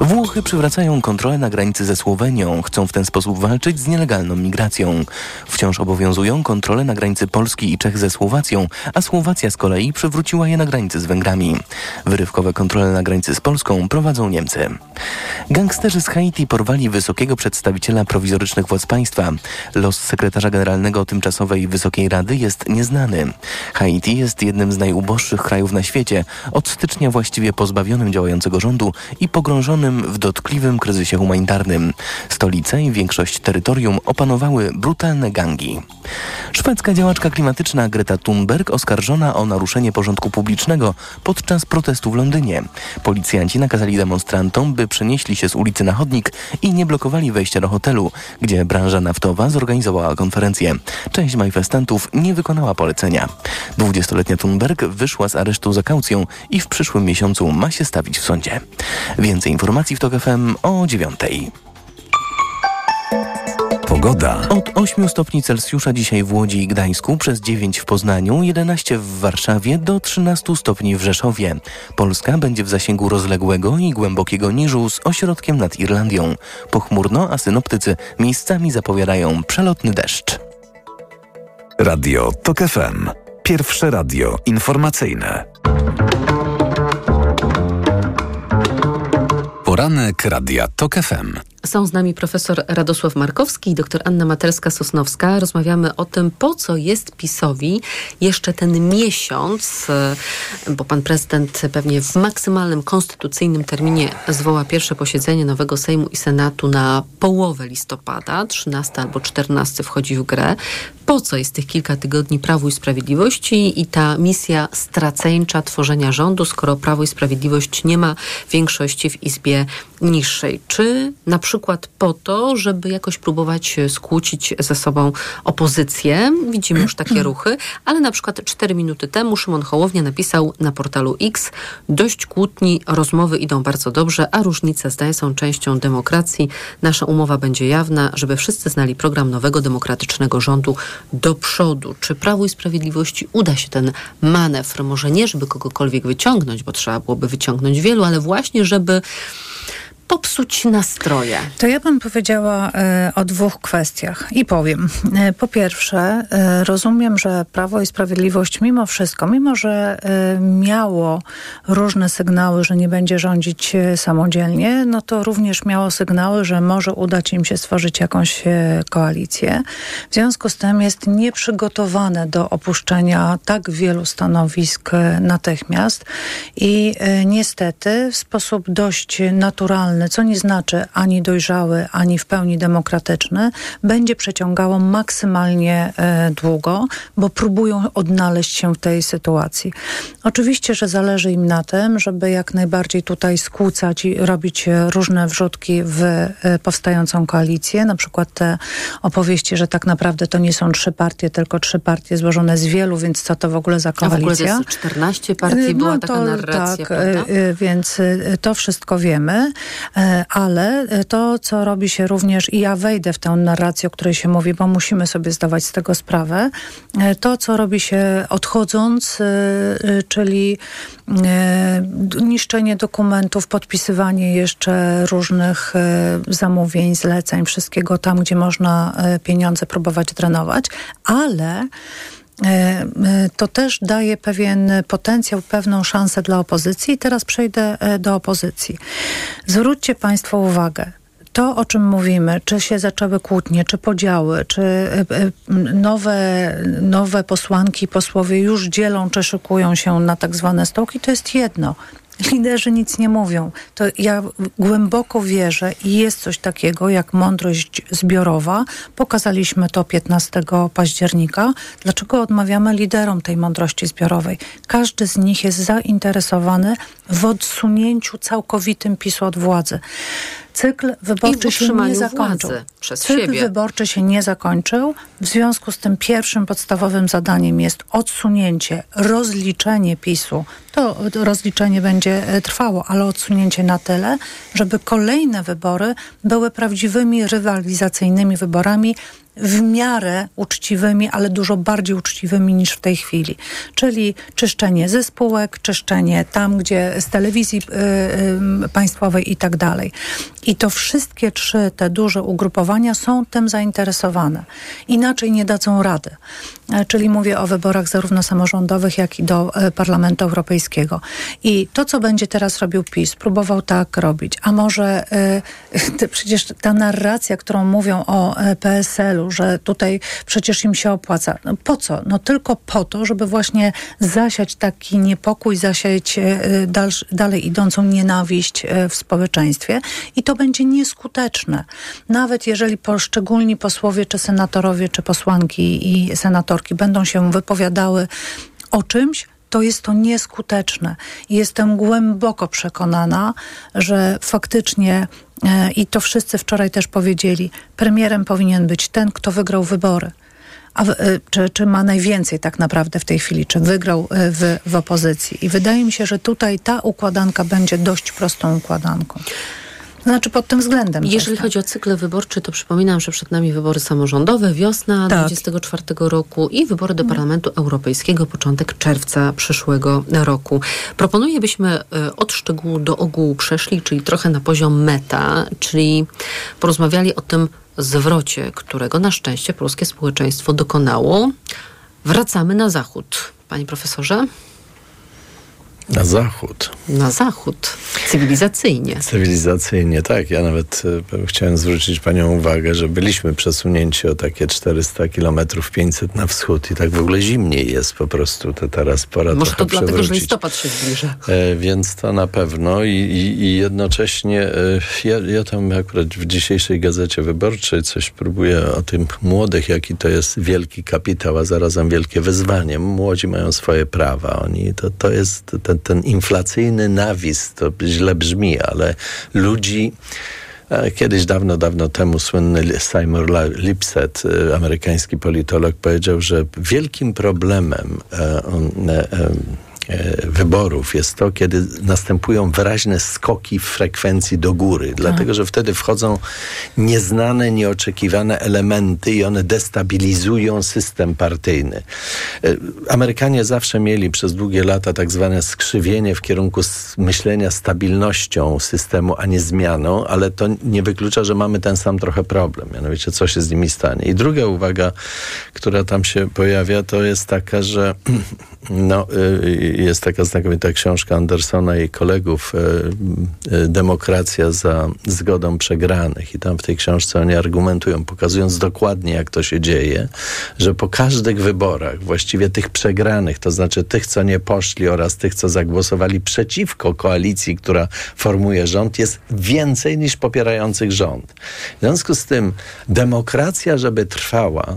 Speaker 4: Włochy przywracają kontrolę na granicy ze Słowenią. Chcą w ten sposób walczyć z nielegalną migracją. Wciąż obowiązują kontrole na granicy Polski i Czech ze Słowacją, a Słowacja z kolei przywróciła je na granicy z Węgrami. Wyrywkowe kontrole na granicy z Polską prowadzą Niemcy. Gangsterzy z Haiti porwali wysokiego przedstawiciela prowizorycznych władz państwa. Los sekretarza generalnego tymczasowej Wysokiej Rady jest nieznany. Haiti jest jednym z najuboższych krajów na świecie, od stycznia właściwie pozbawionym działającego rządu i pogrążonym w dotkliwym kryzysie humanitarnym. Stolicę i większość terytorium opanowały brutalne gangi. Szwedzka działaczka klimatyczna Greta Thunberg oskarżona o naruszenie porządku publicznego podczas protestu w Londynie. Policjanci nakazali demonstrantom, by przenieśli się z ulicy na chodnik i nie blokowali wejścia do hotelu, gdzie branża naftowa zorganizowała konferencję. Część manifestantów nie wykonała polecenia. 20-letnia Thunberg wyszła z aresztu za kaucją i w przyszłym miesiącu ma się stawić w sądzie. Więcej informacji w TOK FM o dziewiątej.
Speaker 3: Pogoda.
Speaker 4: Od 8 stopni Celsjusza dzisiaj w Łodzi i Gdańsku, przez 9 w Poznaniu, 11 w Warszawie, do 13 stopni w Rzeszowie. Polska będzie w zasięgu rozległego i głębokiego niżu z ośrodkiem nad Irlandią. Pochmurno, a synoptycy miejscami zapowiadają przelotny deszcz.
Speaker 3: Radio TOK FM. Pierwsze radio informacyjne. Poranek Radia TOK FM.
Speaker 11: Są z nami profesor Radosław Markowski i dr Anna Materska-Sosnowska. Rozmawiamy o tym, po co jest PiSowi jeszcze ten miesiąc, bo pan prezydent pewnie w maksymalnym konstytucyjnym terminie zwoła pierwsze posiedzenie nowego Sejmu i Senatu na połowę listopada, 13 albo 14 wchodzi w grę. Po co jest tych kilka tygodni Prawu i Sprawiedliwości i ta misja straceńcza tworzenia rządu, skoro Prawo i Sprawiedliwość nie ma większości w Izbie niższej? Czy na przykład po to, żeby jakoś próbować skłócić ze sobą opozycję? Widzimy już takie ruchy, ale na przykład cztery minuty temu Szymon Hołownia napisał na portalu X dość kłótni, rozmowy idą bardzo dobrze, a różnice zdań są częścią demokracji. Nasza umowa będzie jawna, żeby wszyscy znali program nowego demokratycznego rządu do przodu. Czy Prawu i Sprawiedliwości uda się ten manewr, może nie, żeby kogokolwiek wyciągnąć, bo trzeba byłoby wyciągnąć wielu, ale właśnie, żeby popsuć nastroje?
Speaker 28: To ja bym powiedziała e, o dwóch kwestiach i powiem. E, po pierwsze, e, rozumiem, że Prawo i Sprawiedliwość mimo wszystko, mimo że miało różne sygnały, że nie będzie rządzić samodzielnie, no to również miało sygnały, że może udać im się stworzyć jakąś koalicję. W związku z tym jest nieprzygotowane do opuszczenia tak wielu stanowisk natychmiast i niestety w sposób dość naturalny co nie znaczy ani dojrzały, ani w pełni demokratyczny, będzie przeciągało maksymalnie e, długo, bo próbują odnaleźć się w tej sytuacji. Oczywiście, że zależy im na tym, żeby jak najbardziej tutaj skłócać i robić różne wrzutki w e, powstającą koalicję, na przykład te opowieści, że tak naprawdę to nie są trzy partie, tylko trzy partie złożone z wielu, więc co to w ogóle za koalicja?
Speaker 11: A w ogóle jest 14 partii, była no to, taka narracja,
Speaker 28: tak, prawda? Więc to wszystko wiemy. E, ale to, co robi się również, i ja wejdę w tę narrację, o której się mówi, bo musimy sobie zdawać z tego sprawę, e, to, co robi się odchodząc, e, czyli niszczenie dokumentów, podpisywanie jeszcze różnych zamówień, zleceń, wszystkiego tam, gdzie można pieniądze próbować drenować, ale to też daje pewien potencjał, pewną szansę dla opozycji. I teraz przejdę do opozycji. Zwróćcie Państwo uwagę, to, o czym mówimy, czy się zaczęły kłótnie, czy podziały, czy nowe, nowe posłanki, posłowie już dzielą, czy szykują się na tak zwane stołki, to jest jedno. Liderzy nic nie mówią. To ja głęboko wierzę i jest coś takiego jak mądrość zbiorowa. Pokazaliśmy to 15 października. Dlaczego odmawiamy liderom tej mądrości zbiorowej? Każdy z nich jest zainteresowany w odsunięciu całkowitym PiSu od władzy. Cykl wyborczy się nie zakończył. Cykl
Speaker 11: siebie.
Speaker 28: wyborczy się nie zakończył. W związku z tym pierwszym podstawowym zadaniem jest odsunięcie, rozliczenie PiSu. To rozliczenie będzie trwało, ale odsunięcie na tyle, żeby kolejne wybory były prawdziwymi rywalizacyjnymi wyborami w miarę uczciwymi, ale dużo bardziej uczciwymi niż w tej chwili. Czyli czyszczenie ze spółek, czyszczenie tam, gdzie z telewizji y, y, państwowej i tak dalej. I to wszystkie trzy te duże ugrupowania są tym zainteresowane. Inaczej nie dadzą rady. E, czyli mówię o wyborach zarówno samorządowych, jak i do e, Parlamentu Europejskiego. I to, co będzie teraz robił PiS, próbował tak robić. A może y, przecież ta narracja, którą mówią o PSL-u, że tutaj przecież im się opłaca. No po co? No tylko po to, żeby właśnie zasiać taki niepokój, zasiać dalej idącą nienawiść w społeczeństwie. I to będzie nieskuteczne. Nawet jeżeli poszczególni posłowie, czy senatorowie, czy posłanki i będą się wypowiadały o czymś, to jest to nieskuteczne. Jestem głęboko przekonana, że faktycznie, e, i to wszyscy wczoraj też powiedzieli, premierem powinien być ten, kto wygrał wybory. A, e, czy, czy ma najwięcej tak naprawdę w tej chwili, czy wygrał e, w, w opozycji. I wydaje mi się, że tutaj ta układanka będzie dość prostą układanką. Znaczy pod tym względem.
Speaker 11: Jeżeli chodzi o cykl wyborczy, to przypominam, że przed nami wybory samorządowe, wiosna tak. 24 roku i wybory do Parlamentu Europejskiego, początek czerwca przyszłego roku. Proponuję, byśmy e, od szczegółu do ogółu przeszli, czyli trochę na poziom meta, czyli porozmawiali o tym zwrocie, którego na szczęście polskie społeczeństwo dokonało. Wracamy na zachód. Panie profesorze?
Speaker 29: Na zachód.
Speaker 11: Na zachód. Cywilizacyjnie.
Speaker 29: Cywilizacyjnie, tak. Ja nawet e, chciałem zwrócić Panią uwagę, że byliśmy przesunięci o takie 400 kilometrów, 500 na wschód i tak w ogóle zimniej jest po prostu. To teraz pora
Speaker 11: Może
Speaker 29: to
Speaker 11: dlatego, że listopad się zbliża.
Speaker 29: E, więc to na pewno i, i, i jednocześnie e, ja, ja tam akurat w dzisiejszej Gazecie Wyborczej coś próbuję o tym młodych, jaki to jest wielki kapitał, a zarazem wielkie wyzwanie. Młodzi mają swoje prawa. Oni, to, to jest ten, ten inflacyjny nawis, to źle brzmi, ale ludzi e, Kiedyś, dawno, dawno temu słynny Simon Lipset, e, amerykański politolog, powiedział, że wielkim problemem E, wyborów jest to, kiedy następują wyraźne skoki w frekwencji do góry, tak. dlatego że wtedy wchodzą nieznane, nieoczekiwane elementy i one destabilizują system partyjny. E, Amerykanie zawsze mieli przez długie lata tak zwane skrzywienie w kierunku myślenia stabilnością systemu, a nie zmianą, ale to nie wyklucza, że mamy ten sam trochę problem, mianowicie co się z nimi stanie. I druga uwaga, która tam się pojawia, to jest taka, że no, y, jest taka znakomita książka Andersona i kolegów e, e, Demokracja za zgodą przegranych. I tam w tej książce oni argumentują, pokazując dokładnie, jak to się dzieje, że po każdych wyborach, właściwie tych przegranych, to znaczy tych, co nie poszli oraz tych, co zagłosowali przeciwko koalicji, która formuje rząd, jest więcej niż popierających rząd. W związku z tym demokracja, żeby trwała,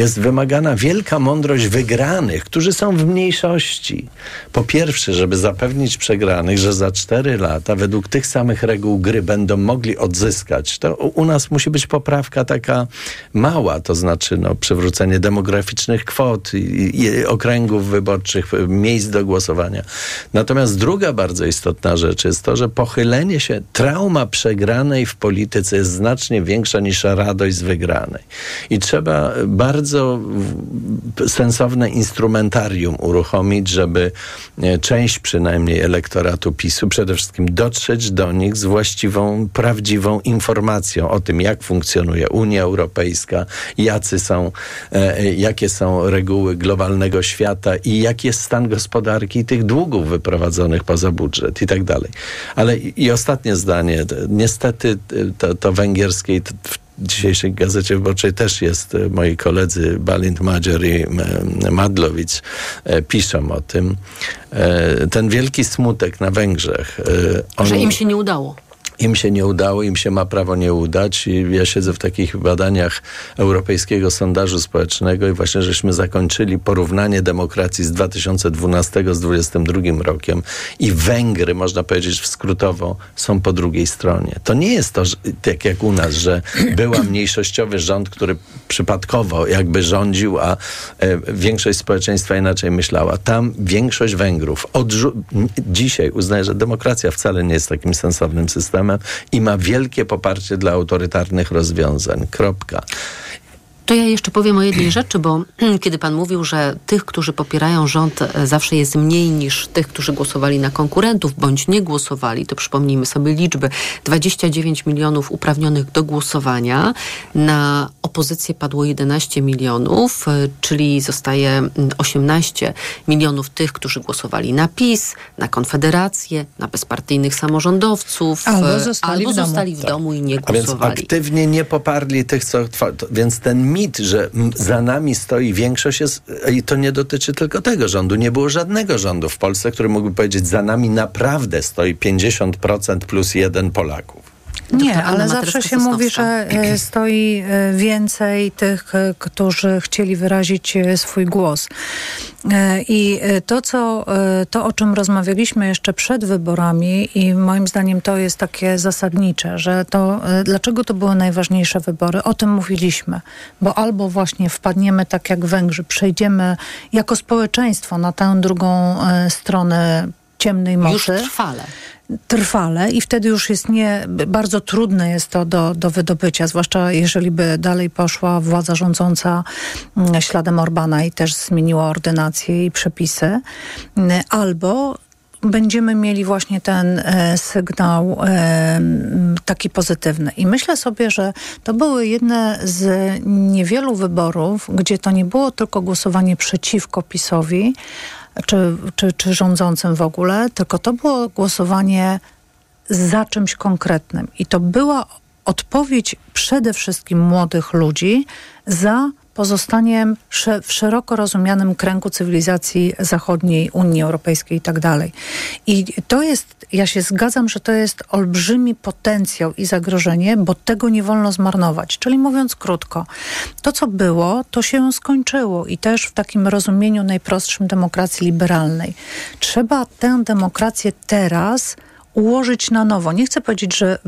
Speaker 29: jest wymagana wielka mądrość wygranych, którzy są w mniejszości. Po pierwsze, żeby zapewnić przegranych, że za cztery lata według tych samych reguł gry będą mogli odzyskać. To u nas musi być poprawka taka mała, to znaczy no, przywrócenie demograficznych kwot, i, i okręgów wyborczych, miejsc do głosowania. Natomiast druga bardzo istotna rzecz jest to, że pochylenie się, trauma przegranej w polityce jest znacznie większa niż radość z wygranej. I trzeba bardzo bardzo sensowne instrumentarium uruchomić, żeby e, część przynajmniej elektoratu PiSu przede wszystkim dotrzeć do nich z właściwą, prawdziwą informacją o tym, jak funkcjonuje Unia Europejska, jacy są, e, e, jakie są reguły globalnego świata i jaki jest stan gospodarki tych długów wyprowadzonych poza budżet i tak dalej. Ale i, i ostatnie zdanie. Niestety to, to węgierskie dzisiejszej Gazecie Wyborczej też jest, e, moi koledzy Balint Madzior i e, Madlowicz e, piszą o tym. Ten wielki smutek na Węgrzech.
Speaker 11: On, Że im się nie udało
Speaker 29: im się nie udało, im się ma prawo nie udać. I ja siedzę w takich badaniach Europejskiego Sondażu Społecznego i właśnie żeśmy zakończyli porównanie demokracji z 2012 z 2022 rokiem i Węgry, można powiedzieć w skrótowo, są po drugiej stronie. To nie jest to, że, tak jak u nas, że była mniejszościowy rząd, który przypadkowo jakby rządził, a e, większość społeczeństwa inaczej myślała. Tam większość Węgrów dzisiaj uznaje, że demokracja wcale nie jest takim sensownym systemem i ma wielkie poparcie dla autorytarnych rozwiązań. Kropka.
Speaker 11: To ja jeszcze powiem o jednej rzeczy, bo kiedy pan mówił, że tych, którzy popierają rząd e, zawsze jest mniej niż tych, którzy głosowali na konkurentów bądź nie głosowali, to przypomnijmy sobie liczby. 29 milionów uprawnionych do głosowania, na opozycję padło 11 milionów, e, czyli zostaje mm, 18 milionów tych, którzy głosowali na PiS, na Konfederację, na bezpartyjnych samorządowców,
Speaker 28: Albo
Speaker 11: e,
Speaker 28: zostali
Speaker 11: albo
Speaker 28: w domu.
Speaker 11: zostali w domu i nie
Speaker 29: A więc
Speaker 11: głosowali.
Speaker 29: aktywnie nie poparli tych, co Więc ten mit, że za nami stoi większość jest, i to nie dotyczy tylko tego rządu. Nie było żadnego rządu w Polsce, który mógłby powiedzieć, za nami naprawdę stoi 50% plus jeden Polaków.
Speaker 28: Nie, ale zawsze się mówi, że e, stoi e, więcej tych, e, którzy chcieli wyrazić swój głos. I to, co, to, o czym rozmawialiśmy jeszcze przed wyborami i moim zdaniem to jest takie zasadnicze, że to, dlaczego to były najważniejsze wybory? O tym mówiliśmy, bo albo właśnie wpadniemy tak jak Węgrzy, przejdziemy jako społeczeństwo na tę drugą stronę ciemnej
Speaker 11: Już
Speaker 28: mocy
Speaker 11: trwale.
Speaker 28: Trwale i wtedy już jest nie, bardzo trudne jest to do, do wydobycia, zwłaszcza jeżeli by dalej poszła władza rządząca mm, śladem Orbana i też zmieniła ordynację i przepisy, Mm, albo będziemy mieli właśnie ten e, sygnał e, taki pozytywny. I myślę sobie, że to były jedne z niewielu wyborów, gdzie to nie było tylko głosowanie przeciwko PiSowi, czy, czy, czy rządzącym w ogóle, tylko to było głosowanie za czymś konkretnym. I to była odpowiedź przede wszystkim młodych ludzi za pozostaniem w szeroko rozumianym kręgu cywilizacji zachodniej, Unii Europejskiej i tak dalej. I to jest, ja się zgadzam, że to jest olbrzymi potencjał i zagrożenie, bo tego nie wolno zmarnować. Czyli mówiąc krótko, to co było, to się skończyło i też w takim rozumieniu najprostszym demokracji liberalnej. Trzeba tę demokrację teraz ułożyć na nowo. Nie chcę powiedzieć, że,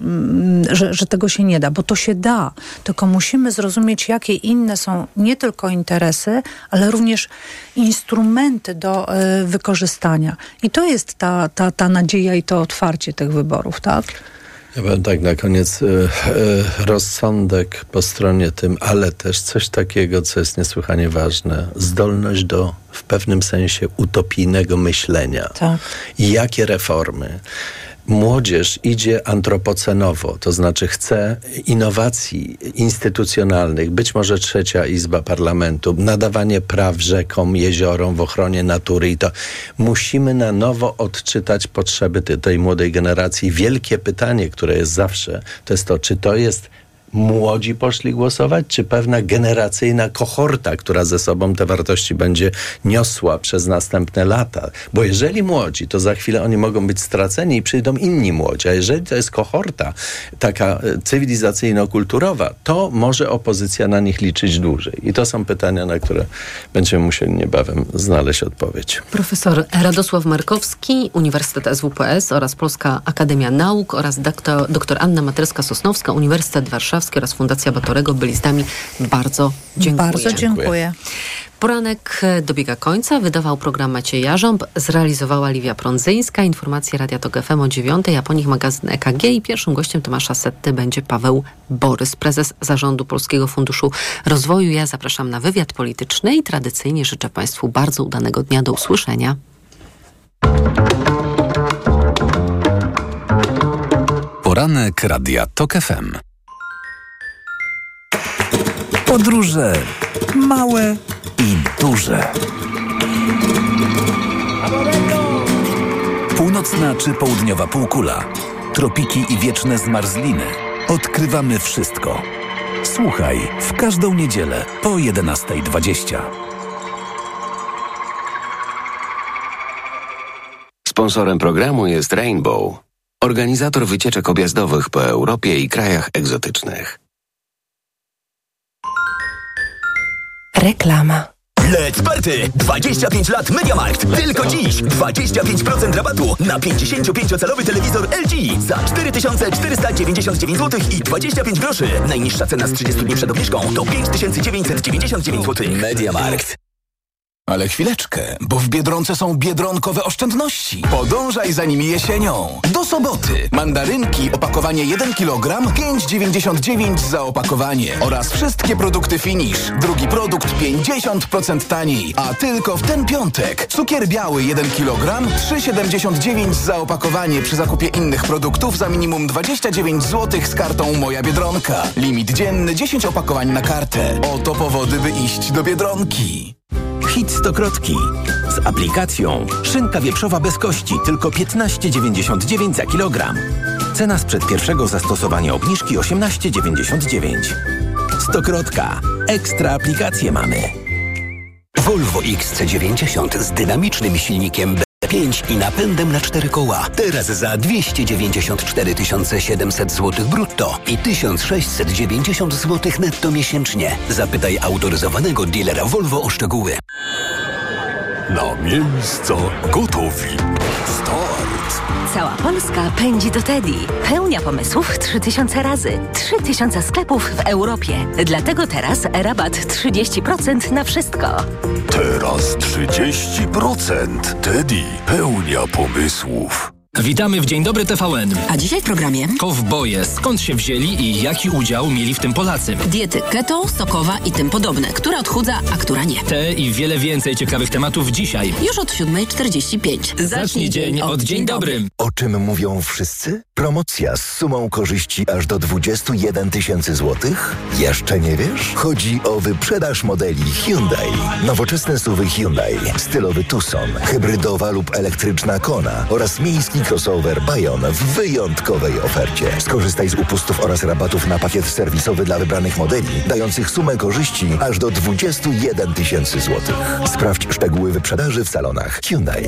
Speaker 28: mm, że, że tego się nie da, bo to się da. Tylko musimy zrozumieć, jakie inne są nie tylko interesy, ale również instrumenty do e, wykorzystania. I to jest ta, ta, ta nadzieja i to otwarcie tych wyborów, tak?
Speaker 29: Ja powiem tak na koniec, e, e, rozsądek po stronie tym, ale też coś takiego, co jest niesłychanie ważne, zdolność do w pewnym sensie utopijnego myślenia.
Speaker 28: Tak.
Speaker 29: I jakie reformy? Młodzież idzie antropocenowo, to znaczy chce innowacji instytucjonalnych, być może trzecia izba parlamentu, nadawanie praw rzekom, jeziorom w ochronie natury i to. Musimy na nowo odczytać potrzeby tej młodej generacji. Wielkie pytanie, które jest zawsze, to jest to, czy to jest młodzi poszli głosować, czy pewna generacyjna kohorta, która ze sobą te wartości będzie niosła przez następne lata. Bo jeżeli młodzi, to za chwilę oni mogą być straceni i przyjdą inni młodzi. A jeżeli to jest kohorta taka e, cywilizacyjno-kulturowa, to może opozycja na nich liczyć dłużej. I to są pytania, na które będziemy musieli niebawem znaleźć odpowiedź.
Speaker 11: Profesor Radosław Markowski, Uniwersytet SWPS oraz Polska Akademia Nauk oraz doktor, doktor Anna Matryska-Sosnowska, Uniwersytet Warszawski oraz Fundacja Batorego byli z nami. Bardzo dziękuję.
Speaker 28: Bardzo dziękuję.
Speaker 11: Poranek e, dobiega końca. Wydawał program Maciej Jarząb, zrealizowała Liwia Prądzyńska. Informacje Radia Tok FM o 9, a po nich magazyn EKG i pierwszym gościem Tomasza Setty będzie Paweł Borys, prezes Zarządu Polskiego Funduszu Rozwoju. Ja zapraszam na wywiad polityczny i tradycyjnie życzę Państwu bardzo udanego dnia. Do usłyszenia.
Speaker 3: Poranek Radia TOK FM. Podróże małe i duże. Północna czy południowa półkula. Tropiki i wieczne zmarzliny. Odkrywamy wszystko. Słuchaj w każdą niedzielę po 11.20.
Speaker 38: Sponsorem programu jest Rainbow, organizator wycieczek objazdowych po Europie i krajach egzotycznych.
Speaker 14: Reklama.
Speaker 39: Let's Party! 25 lat Mediamarkt. Tylko dziś 25% rabatu na 55-calowy telewizor LG za 4499 zł i 25 groszy. Najniższa cena z 30 dni przed obniżką to 5999 zł. Mediamarkt.
Speaker 23: Ale chwileczkę, bo w Biedronce są biedronkowe oszczędności. Podążaj za nimi jesienią. Do soboty. Mandarynki, opakowanie 1 kg, 5,99 za opakowanie. Oraz wszystkie produkty Finish. Drugi produkt 50% taniej. A tylko w ten piątek. Cukier biały 1 kg, 3,79 za opakowanie przy zakupie innych produktów za minimum 29 zł z kartą Moja Biedronka. Limit dzienny 10 opakowań na kartę. Oto powody, by iść do Biedronki.
Speaker 40: Hit Stokrotki. Z aplikacją szynka wieprzowa bez kości tylko 15,99 za kilogram. Cena sprzed pierwszego zastosowania obniżki 18,99. Stokrotka. Ekstra aplikacje mamy.
Speaker 41: Volvo XC90 z dynamicznym silnikiem B5 i napędem na cztery koła. Teraz za 294 700 zł brutto i 1690 zł netto miesięcznie. Zapytaj autoryzowanego dealera Volvo o szczegóły.
Speaker 3: Na miejsca gotowi. Start!
Speaker 21: Cała Polska pędzi do Teddy. Pełnia pomysłów 3000 razy. 3000 sklepów w Europie. Dlatego teraz rabat 30% na wszystko.
Speaker 3: Teraz 30%. Teddy pełnia pomysłów.
Speaker 42: Witamy w Dzień Dobry TVN.
Speaker 36: A dzisiaj w programie
Speaker 42: Kowboje. Skąd się wzięli i jaki udział mieli w tym Polacy?
Speaker 36: diety keto, sokowa i tym podobne, która odchudza, a która nie.
Speaker 42: Te i wiele więcej ciekawych tematów dzisiaj.
Speaker 36: Już od 7.45.
Speaker 42: Zacznij dzień od Dzień Dobry.
Speaker 10: O czym mówią wszyscy? Promocja z sumą korzyści aż do 21 tysięcy złotych? Jeszcze nie wiesz? Chodzi o wyprzedaż modeli Hyundai. Nowoczesne suwy Hyundai, stylowy Tucson, hybrydowa lub elektryczna Kona oraz miejski crossover Bayon w wyjątkowej ofercie. Skorzystaj z upustów oraz rabatów na pakiet serwisowy dla wybranych modeli, dających sumę korzyści aż do 21 tysięcy złotych. Sprawdź szczegóły wyprzedaży w salonach Hyundai.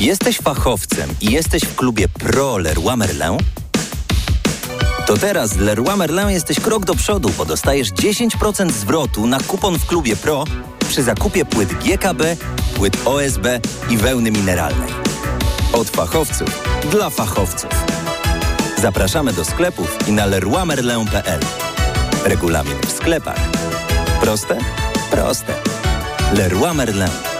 Speaker 43: Jesteś fachowcem i jesteś w klubie Pro Leroy? To teraz z Leroy Merlin jesteś krok do przodu, bo dostajesz 10% zwrotu na kupon w klubie Pro przy zakupie płyt GKB, płyt OSB i wełny mineralnej. Od fachowców dla fachowców. Zapraszamy do sklepów i na leroymerlin.pl. Regulamin w sklepach. Proste? Proste. Leroy Merlin.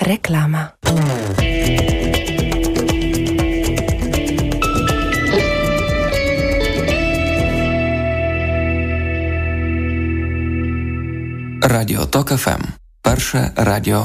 Speaker 14: Reklama.
Speaker 44: Radio TOK FM. Перше радіо